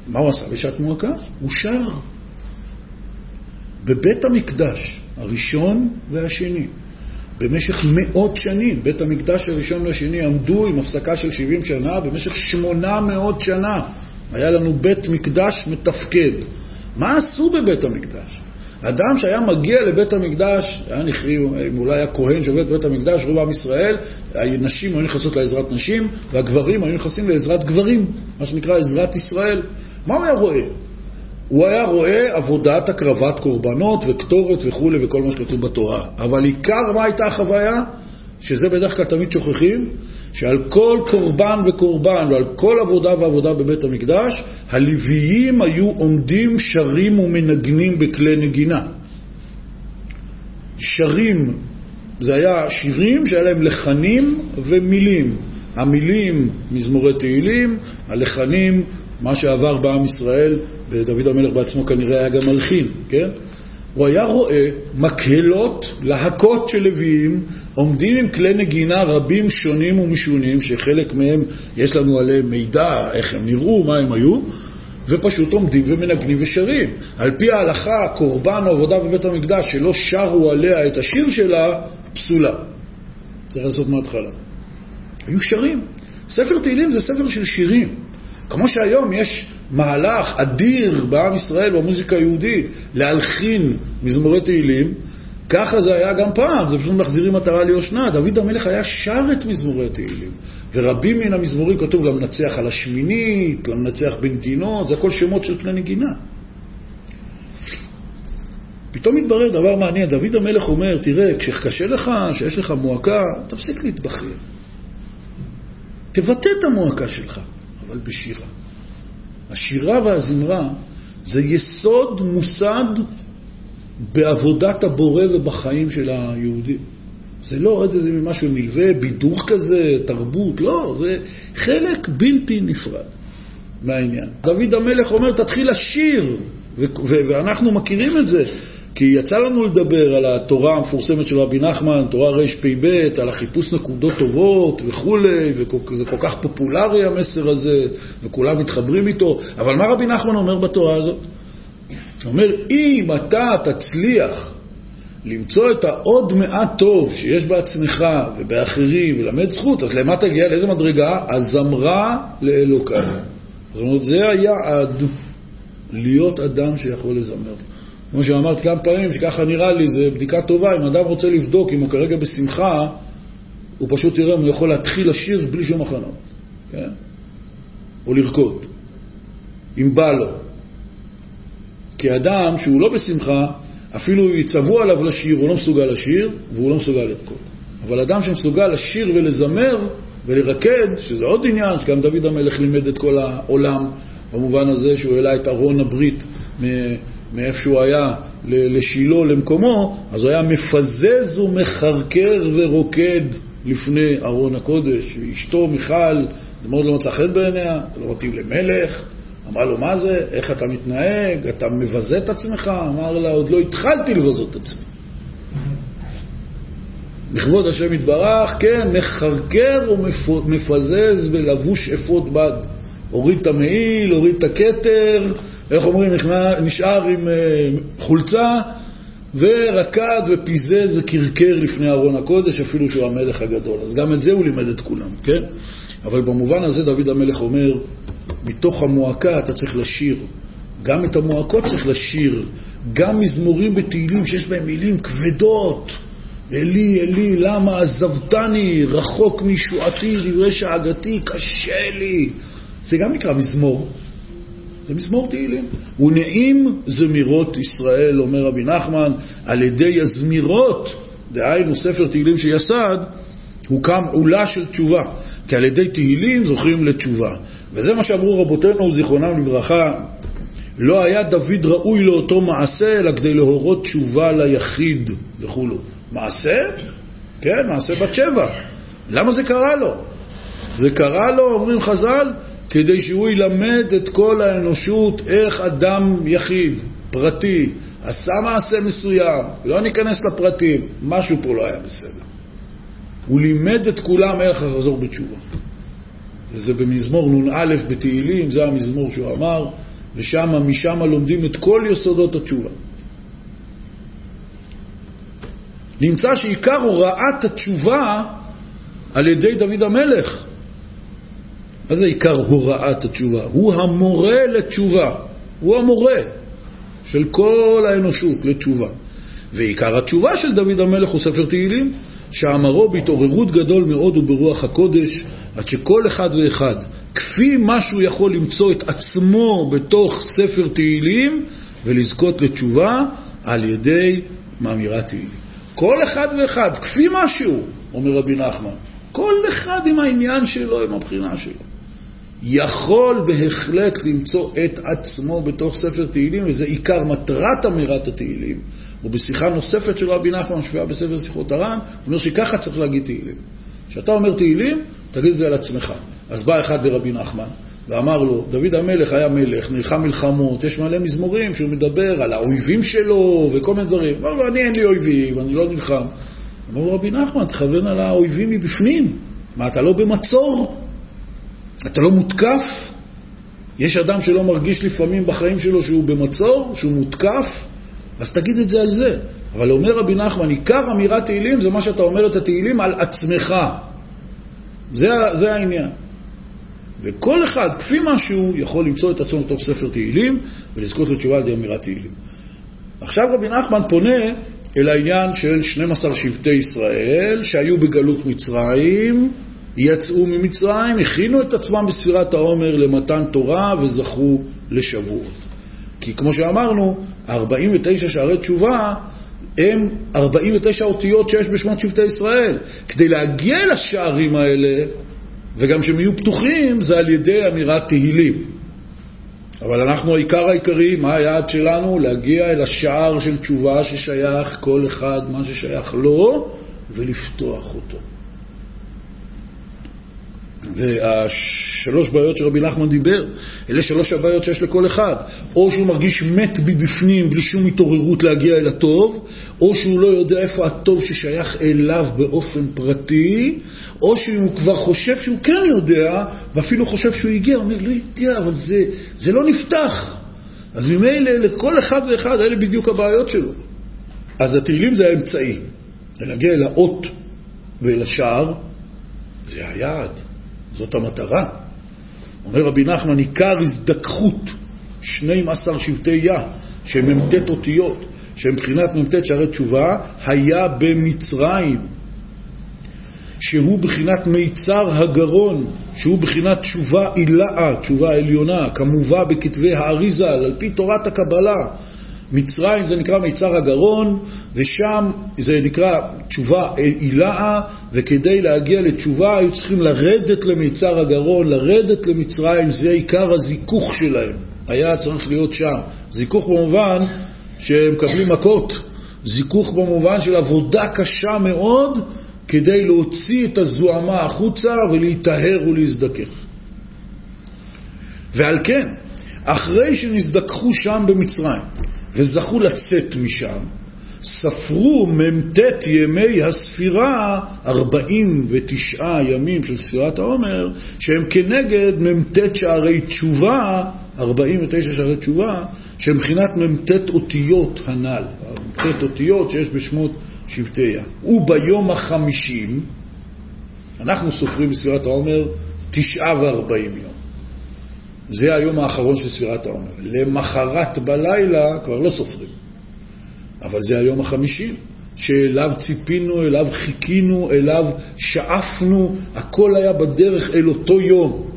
A: מה הוא עשה בשעת מועקה? הוא שר בבית המקדש הראשון והשני. במשך מאות שנים. בית המקדש הראשון והשני עמדו עם הפסקה של 70 שנה, במשך 800 שנה היה לנו בית מקדש מתפקד. מה עשו בבית המקדש? אדם שהיה מגיע לבית המקדש, היה נכרי, אם אולי היה כהן שעובד בבית המקדש, רוב עם ישראל, הנשים היו נכנסות לעזרת נשים, והגברים היו נכנסים לעזרת גברים, מה שנקרא עזרת ישראל. מה הוא היה רואה? הוא היה רואה עבודת הקרבת קורבנות וקטורת וכולי וכל מה שכתוב בתורה. אבל עיקר מה הייתה החוויה? שזה בדרך כלל תמיד שוכחים, שעל כל קורבן וקורבן ועל כל עבודה ועבודה בבית המקדש, הלוויים היו עומדים שרים ומנגנים בכלי נגינה. שרים, זה היה שירים שהיה להם לחנים ומילים. המילים, מזמורי תהילים, הלחנים, מה שעבר בעם ישראל ודוד המלך בעצמו כנראה היה גם מלחין, כן? הוא היה רואה מקהלות, להקות של לוויים, עומדים עם כלי נגינה רבים שונים ומשונים, שחלק מהם יש לנו עליהם מידע, איך הם נראו, מה הם היו, ופשוט עומדים ומנגנים ושרים. על פי ההלכה, קורבן או עבודה בבית המקדש שלא שרו עליה את השיר שלה, פסולה. צריך לעשות מההתחלה. היו שרים. ספר תהילים זה ספר של שירים. כמו שהיום יש מהלך אדיר בעם ישראל, במוזיקה היהודית, להלחין מזמורי תהילים, ככה זה היה גם פעם, זה פשוט מחזירים מטרה ליושנה. דוד המלך היה שר את מזמורי תהילים, ורבים מן המזמורים כתוב למנצח על השמינית, למנצח בנגינות, זה הכל שמות של כלי נגינה. פתאום מתברר דבר מעניין, דוד המלך אומר, תראה, כשקשה לך, כשיש לך מועקה, תפסיק להתבכיין. תבטא את המועקה שלך, אבל בשירה. השירה והזמרה זה יסוד מוסד בעבודת הבורא ובחיים של היהודים. זה לא עוד איזה משהו נלווה, בידור כזה, תרבות, לא, זה חלק בלתי נפרד מהעניין. דוד המלך אומר, תתחיל לשיר, ואנחנו מכירים את זה. כי יצא לנו לדבר על התורה המפורסמת של רבי נחמן, תורה רפ"ב, על החיפוש נקודות טובות וכולי, וזה כל כך פופולרי המסר הזה, וכולם מתחברים איתו, אבל מה רבי נחמן אומר בתורה הזאת? הוא אומר, אם אתה תצליח למצוא את העוד מעט טוב שיש בעצמך ובאחרים ולמד זכות, אז למה תגיע? לאיזה מדרגה? הזמרה לאלוקיו. זאת אומרת, זה היעד, להיות אדם שיכול לזמר. כמו שאמרתי כמה פעמים, שככה נראה לי, זו בדיקה טובה, אם אדם רוצה לבדוק אם הוא כרגע בשמחה, הוא פשוט יראה אם הוא יכול להתחיל לשיר בלי שום הכנות, כן? או לרקוד, אם בא לו. כי אדם שהוא לא בשמחה, אפילו יצוו עליו לשיר, הוא לא מסוגל לשיר, והוא לא מסוגל לרקוד. אבל אדם שמסוגל לשיר ולזמר ולרקד, שזה עוד עניין, שגם דוד המלך לימד את כל העולם, במובן הזה שהוא העלה את ארון הברית מאיפה שהוא היה לשילה, למקומו, אז הוא היה מפזז ומחרקר ורוקד לפני ארון הקודש. אשתו מיכל, זה מאוד לא מצא חן בעיניה, אתה לא מתאים למלך. אמרה לו, מה זה? איך אתה מתנהג? אתה מבזה את עצמך? אמר לה, עוד לא התחלתי לבזות את עצמי. לכבוד השם יתברך, כן, מחרקר ומפזז ולבוש אפוד בד. הוריד את המעיל, הוריד את הכתר, איך אומרים, נשאר עם אה, חולצה, ורקד ופיזז וקרקר לפני ארון הקודש, אפילו שהוא המלך הגדול. אז גם את זה הוא לימד את כולם, כן? אבל במובן הזה דוד המלך אומר, מתוך המועקה אתה צריך לשיר. גם את המועקות צריך לשיר. גם מזמורים בתהילים שיש בהם מילים כבדות. אלי, אלי, למה עזבתני, רחוק מישועתי, דברי שאגתי, קשה לי. זה גם נקרא מזמור. זה מזמור תהילים. ונעים זמירות ישראל, אומר רבי נחמן, על ידי הזמירות, דהיינו ספר תהילים שיסד, הוקם עולה של תשובה. כי על ידי תהילים זוכרים לתשובה. וזה מה שאמרו רבותינו, זיכרונם לברכה, לא היה דוד ראוי לאותו מעשה, אלא כדי להורות תשובה ליחיד וכולו. מעשה? כן, מעשה בת שבע. למה זה קרה לו? זה קרה לו, אומרים חז"ל, כדי שהוא ילמד את כל האנושות איך אדם יחיד, פרטי, עשה מעשה מסוים, לא ניכנס לפרטים, משהו פה לא היה בסדר. הוא לימד את כולם איך לחזור בתשובה. וזה במזמור נ"א בתהילים, זה המזמור שהוא אמר, ושם, משם לומדים את כל יסודות התשובה. נמצא שעיקר הוראת התשובה על ידי דוד המלך. מה זה עיקר הוראת התשובה? הוא המורה לתשובה. הוא המורה של כל האנושות לתשובה. ועיקר התשובה של דוד המלך הוא ספר תהילים, שאמרו בהתעוררות גדול מאוד וברוח הקודש, עד שכל אחד ואחד, כפי מה שהוא יכול למצוא את עצמו בתוך ספר תהילים ולזכות לתשובה על ידי מאמירת תהילים. כל אחד ואחד, כפי משהו, אומר רבי נחמן, כל אחד עם העניין שלו, עם הבחינה שלו. יכול בהחלט למצוא את עצמו בתוך ספר תהילים, וזה עיקר מטרת אמירת התהילים. ובשיחה נוספת של רבי נחמן, שביעה בספר שיחות הר"ן, הוא אומר שככה צריך להגיד תהילים. כשאתה אומר תהילים, תגיד את זה על עצמך. אז בא אחד לרבי נחמן ואמר לו, דוד המלך היה מלך, נלחם מלחמות, יש מלא מזמורים שהוא מדבר על האויבים שלו וכל מיני דברים. אמר לו, אני אין לי אויבים, אני לא נלחם. אמר לו, רבי נחמן, תכוון על האויבים מבפנים. מה, אתה לא במצור? אתה לא מותקף? יש אדם שלא מרגיש לפעמים בחיים שלו שהוא במצור, שהוא מותקף, אז תגיד את זה על זה. אבל אומר רבי נחמן, עיקר אמירת תהילים זה מה שאתה אומר את התהילים על עצמך. זה, זה העניין. וכל אחד, כפי מה שהוא, יכול למצוא את עצמו בתוך ספר תהילים ולזכות לתשובה על ידי אמירת תהילים. עכשיו רבי נחמן פונה אל העניין של 12 שבטי ישראל שהיו בגלות מצרים, יצאו ממצרים, הכינו את עצמם בספירת העומר למתן תורה וזכו לשבועות. כי כמו שאמרנו, 49 שערי תשובה הם 49 אותיות שיש בשמות שבטי ישראל. כדי להגיע אל השערים האלה, וגם שהם יהיו פתוחים, זה על ידי אמירת תהילים. אבל אנחנו, העיקר העיקרי, מה היעד שלנו? להגיע אל השער של תשובה ששייך כל אחד, מה ששייך לו, ולפתוח אותו. והשלוש בעיות שרבי נחמן דיבר, אלה שלוש הבעיות שיש לכל אחד. או שהוא מרגיש מת מבפנים בלי שום התעוררות להגיע אל הטוב, או שהוא לא יודע איפה הטוב ששייך אליו באופן פרטי, או שהוא כבר חושב שהוא כן יודע, ואפילו חושב שהוא הגיע, אומר, לא יודע, אבל זה, זה לא נפתח. אז ממילא לכל אחד ואחד, אלה בדיוק הבעיות שלו. אז התהילים זה האמצעי. להגיע אל האות ואל השער, זה היעד. זאת המטרה. אומר רבי נחמן, עיקר הזדככות 12 שבטי יה, שהם מ"ט אותיות, שהם מבחינת מ"ט שערי תשובה, היה במצרים, שהוא בחינת מיצר הגרון, שהוא בחינת תשובה עילאה, תשובה עליונה, כמובא בכתבי האריזה, על פי תורת הקבלה. מצרים זה נקרא מיצר הגרון, ושם זה נקרא תשובה עילאה, וכדי להגיע לתשובה היו צריכים לרדת למיצר הגרון, לרדת למצרים, זה עיקר הזיכוך שלהם. היה צריך להיות שם. זיכוך במובן שהם מקבלים מכות, זיכוך במובן של עבודה קשה מאוד כדי להוציא את הזוהמה החוצה ולהיטהר ולהזדכך. ועל כן, אחרי שנזדככו שם במצרים, וזכו לצאת משם, ספרו מ"ט ימי הספירה, 49 ימים של ספירת העומר, שהם כנגד מ"ט שערי תשובה, 49 שערי תשובה, שהם מבחינת מ"ט אותיות הנ"ל, מ"ט אותיות שיש בשמות שבטיה. וביום החמישים, אנחנו סופרים בספירת העומר תשעה וארבעים יום. זה היום האחרון של ספירת העומר. למחרת בלילה כבר לא סופרים. אבל זה היום החמישים, שאליו ציפינו, אליו חיכינו, אליו שאפנו, הכל היה בדרך אל אותו יום.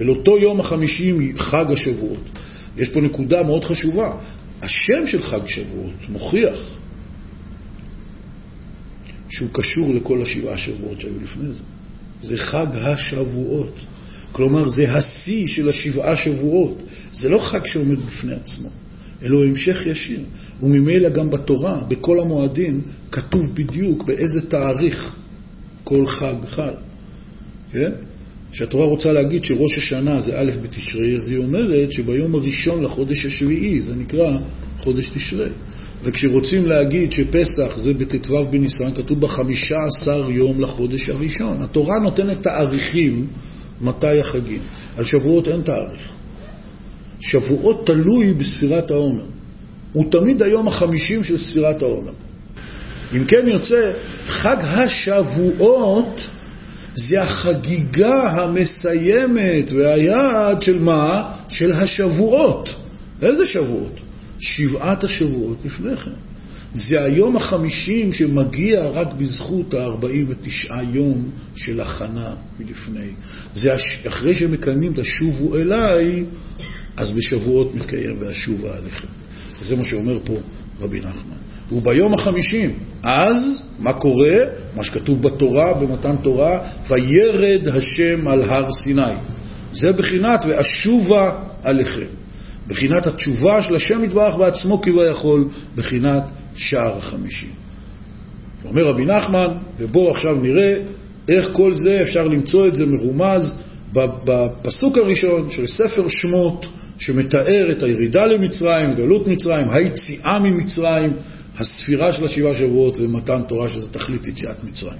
A: אל אותו יום החמישים, חג השבועות. יש פה נקודה מאוד חשובה. השם של חג שבועות מוכיח שהוא קשור לכל השבעה שבועות שהיו לפני זה. זה חג השבועות. כלומר, זה השיא של השבעה שבועות. זה לא חג שעומד בפני עצמו, אלא המשך ישיר. וממילא גם בתורה, בכל המועדים, כתוב בדיוק באיזה תאריך כל חג חל. כן? כשהתורה רוצה להגיד שראש השנה זה א' בתשרי, אז היא אומרת שביום הראשון לחודש השביעי, זה נקרא חודש תשרי. וכשרוצים להגיד שפסח זה בט"ו בניסן, כתוב בחמישה עשר יום לחודש הראשון. התורה נותנת תאריכים מתי החגים. על שבועות אין תאריך. שבועות תלוי בספירת העומר. הוא תמיד היום החמישים של ספירת העומר. אם כן יוצא, חג השבועות זה החגיגה המסיימת והיעד של מה? של השבועות. איזה שבועות? שבעת השבועות לפני כן. זה היום החמישים שמגיע רק בזכות ה-49 יום של הכנה מלפני. זה אחרי שמקיימים את השובו אליי, אז בשבועות מתקיים והשובה עליכם. וזה מה שאומר פה רבי נחמן. וביום החמישים, אז מה קורה? מה שכתוב בתורה, במתן תורה, וירד השם על הר סיני. זה בחינת ואשובה עליכם. בחינת התשובה של השם יתברך בעצמו כביכול, בחינת שער החמישי. אומר רבי נחמן, ובואו עכשיו נראה איך כל זה, אפשר למצוא את זה מרומז בפסוק הראשון של ספר שמות, שמתאר את הירידה למצרים, גלות מצרים, היציאה ממצרים, הספירה של השבעה שבועות ומתן תורה, שזה תכלית יציאת מצרים.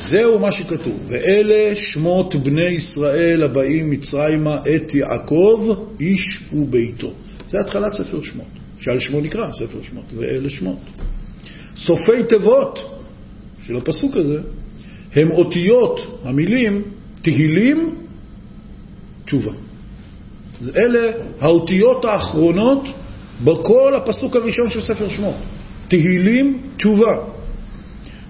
A: זהו מה שכתוב, ואלה שמות בני ישראל הבאים מצרימה את יעקב, איש וביתו. זה התחלת ספר שמות, שעל שמו נקרא ספר שמות, ואלה שמות. סופי תיבות של הפסוק הזה הם אותיות, המילים, תהילים, תשובה. אלה האותיות האחרונות בכל הפסוק הראשון של ספר שמות. תהילים, תשובה.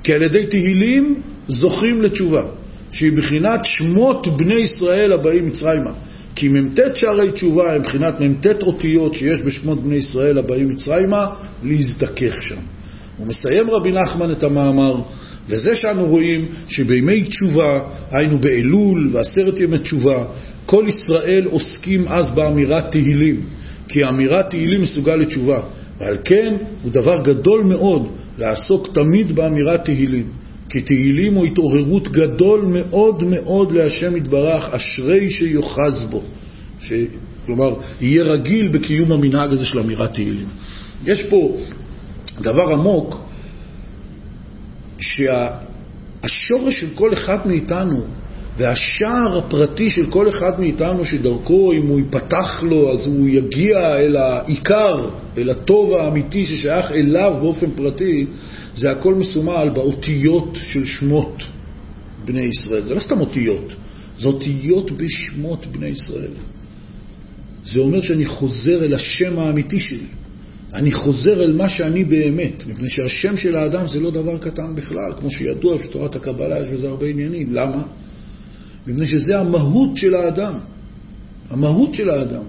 A: כי על ידי תהילים זוכים לתשובה, שהיא בחינת שמות בני ישראל הבאים מצרימה. כי מ"ט שערי תשובה הם בחינת מ"ט אותיות שיש בשמות בני ישראל הבאים מצרימה, להזדכך שם. הוא מסיים רבי נחמן את המאמר, וזה שאנו רואים שבימי תשובה, היינו באלול ועשרת ימי תשובה, כל ישראל עוסקים אז באמירת תהילים, כי אמירת תהילים מסוגל לתשובה, ועל כן הוא דבר גדול מאוד לעסוק תמיד באמירת תהילים. כי תהילים הוא התעוררות גדול מאוד מאוד להשם יתברך, אשרי שיוחז בו. ש... כלומר, יהיה רגיל בקיום המנהג הזה של אמירת תהילים. יש פה דבר עמוק, שהשורש של כל אחד מאיתנו והשער הפרטי של כל אחד מאיתנו שדרכו, אם הוא ייפתח לו, אז הוא יגיע אל העיקר, אל הטוב האמיתי ששייך אליו באופן פרטי, זה הכל מסומל באותיות של שמות בני ישראל. זה לא סתם אותיות, זה אותיות בשמות בני ישראל. זה אומר שאני חוזר אל השם האמיתי שלי. אני חוזר אל מה שאני באמת, מפני שהשם של האדם זה לא דבר קטן בכלל, כמו שידוע שתורת הקבלה יש בזה הרבה עניינים. למה? מפני שזה המהות של האדם. המהות של האדם.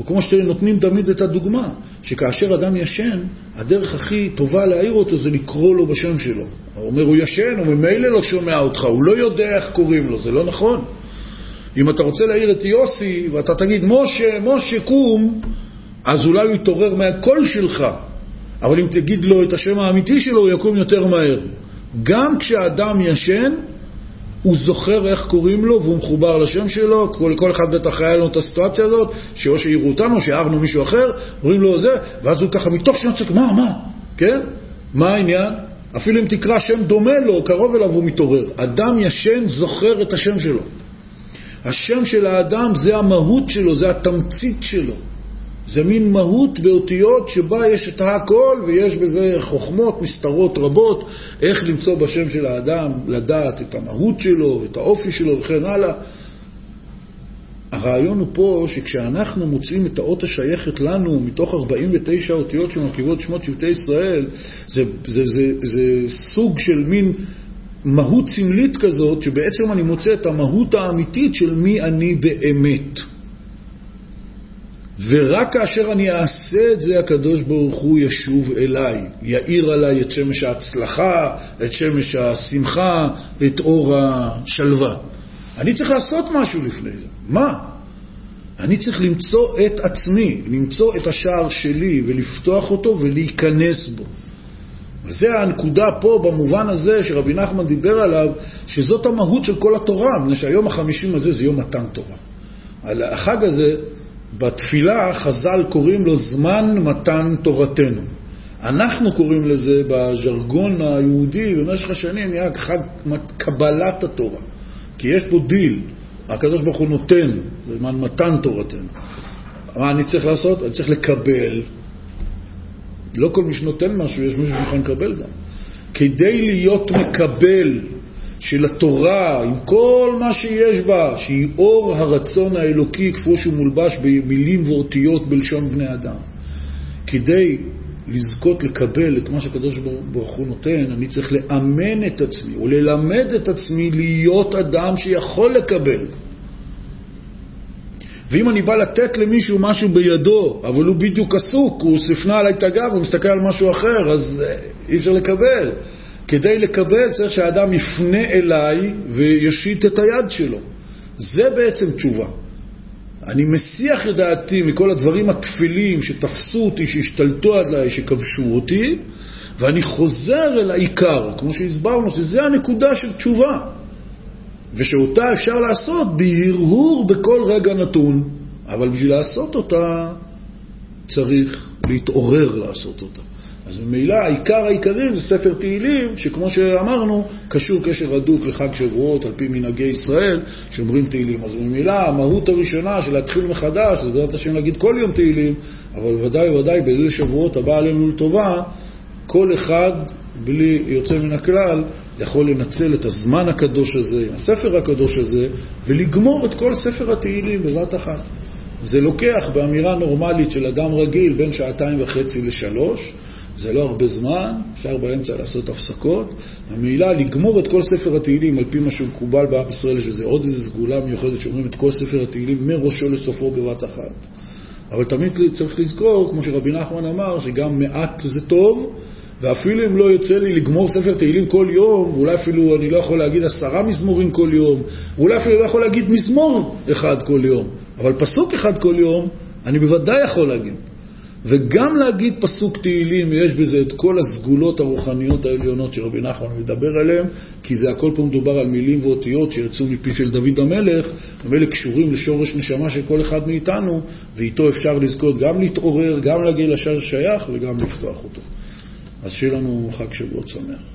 A: וכמו שאתם נותנים תמיד את הדוגמה, שכאשר אדם ישן, הדרך הכי טובה להעיר אותו זה לקרוא לו בשם שלו. הוא אומר, הוא ישן, הוא ממילא לא שומע אותך, הוא לא יודע איך קוראים לו, זה לא נכון. אם אתה רוצה להעיר את יוסי, ואתה תגיד, משה, משה, קום, אז אולי הוא יתעורר מהקול שלך, אבל אם תגיד לו את השם האמיתי שלו, הוא יקום יותר מהר. גם כשאדם ישן, הוא זוכר איך קוראים לו והוא מחובר לשם שלו, כל, כל אחד בטח היה לנו את הסיטואציה הזאת, שאו שהעירו אותנו, שהערנו מישהו אחר, אומרים לו זה, ואז הוא ככה מתוך שנייה צועק, מה, מה, כן? מה העניין? אפילו אם תקרא שם דומה לו, קרוב אליו, הוא מתעורר. אדם ישן זוכר את השם שלו. השם של האדם זה המהות שלו, זה התמצית שלו. זה מין מהות באותיות שבה יש את הכל ויש בזה חוכמות, מסתרות רבות, איך למצוא בשם של האדם, לדעת את המהות שלו, את האופי שלו וכן הלאה. הרעיון הוא פה שכשאנחנו מוצאים את האות השייכת לנו מתוך 49 אותיות שמרכיבות שמות שבטי ישראל, זה, זה, זה, זה סוג של מין מהות סמלית כזאת, שבעצם אני מוצא את המהות האמיתית של מי אני באמת. ורק כאשר אני אעשה את זה, הקדוש ברוך הוא ישוב אליי, יאיר עליי את שמש ההצלחה, את שמש השמחה, את אור השלווה. אני צריך לעשות משהו לפני זה. מה? אני צריך למצוא את עצמי, למצוא את השער שלי ולפתוח אותו ולהיכנס בו. וזה הנקודה פה במובן הזה שרבי נחמן דיבר עליו, שזאת המהות של כל התורה, מפני שהיום החמישים הזה זה יום מתן תורה. על החג הזה בתפילה חז"ל קוראים לו זמן מתן תורתנו. אנחנו קוראים לזה בז'רגון היהודי במשך השנים נהיה חג קבלת התורה, כי יש פה דיל, הקדוש ברוך הוא נותן, זה זמן מתן תורתנו. מה אני צריך לעשות? אני צריך לקבל. לא כל מי שנותן משהו, יש מישהו שמוכן לקבל גם. כדי להיות מקבל של התורה, עם כל מה שיש בה, שהיא אור הרצון האלוקי כפי שהוא מולבש במילים ואותיות בלשון בני אדם. כדי לזכות לקבל את מה שהקדוש ברוך הוא נותן, אני צריך לאמן את עצמי, או ללמד את עצמי להיות אדם שיכול לקבל. ואם אני בא לתת למישהו משהו בידו, אבל הוא בדיוק עסוק, הוא ספנה עליי את הגב, הוא מסתכל על משהו אחר, אז אה, אי אפשר לקבל. כדי לקבל צריך שהאדם יפנה אליי ויושיט את היד שלו. זה בעצם תשובה. אני מסיח את דעתי מכל הדברים התפילים שתפסו אותי, שהשתלטו עליי, שכבשו אותי, ואני חוזר אל העיקר, כמו שהסברנו, שזה הנקודה של תשובה, ושאותה אפשר לעשות בהרהור בכל רגע נתון, אבל בשביל לעשות אותה צריך להתעורר לעשות אותה. אז ממילא העיקר העיקרים זה ספר תהילים, שכמו שאמרנו, קשור קשר הדוק לחג שבועות על פי מנהגי ישראל, שאומרים תהילים. אז ממילא המהות הראשונה של להתחיל מחדש, זה בעזרת השם להגיד כל יום תהילים, אבל ודאי וודאי בליל שבועות הבא עלינו לטובה, כל אחד, בלי יוצא מן הכלל, יכול לנצל את הזמן הקדוש הזה, הספר הקדוש הזה, ולגמור את כל ספר התהילים בבת אחת. זה לוקח באמירה נורמלית של אדם רגיל בין שעתיים וחצי לשלוש, זה לא הרבה זמן, אפשר באמצע לעשות הפסקות. המילה לגמור את כל ספר התהילים על פי מה שמקובל בעם ישראל, שזה עוד איזו סגולה מיוחדת שאומרים את כל ספר התהילים מראשו לסופו בבת אחת. אבל תמיד צריך לזכור, כמו שרבי נחמן אמר, שגם מעט זה טוב, ואפילו אם לא יוצא לי לגמור ספר תהילים כל יום, ואולי אפילו אני לא יכול להגיד עשרה מזמורים כל יום, ואולי אפילו לא יכול להגיד מזמור אחד כל יום, אבל פסוק אחד כל יום, אני בוודאי יכול להגיד. וגם להגיד פסוק תהילים, יש בזה את כל הסגולות הרוחניות העליונות שרבי נחמן מדבר עליהן, כי זה הכל פה מדובר על מילים ואותיות שיצאו מפי של דוד המלך, ואלה קשורים לשורש נשמה של כל אחד מאיתנו, ואיתו אפשר לזכות גם להתעורר, גם להגיע לשער שייך וגם לפתוח אותו. אז שיהיה לנו חג שבועות שמח.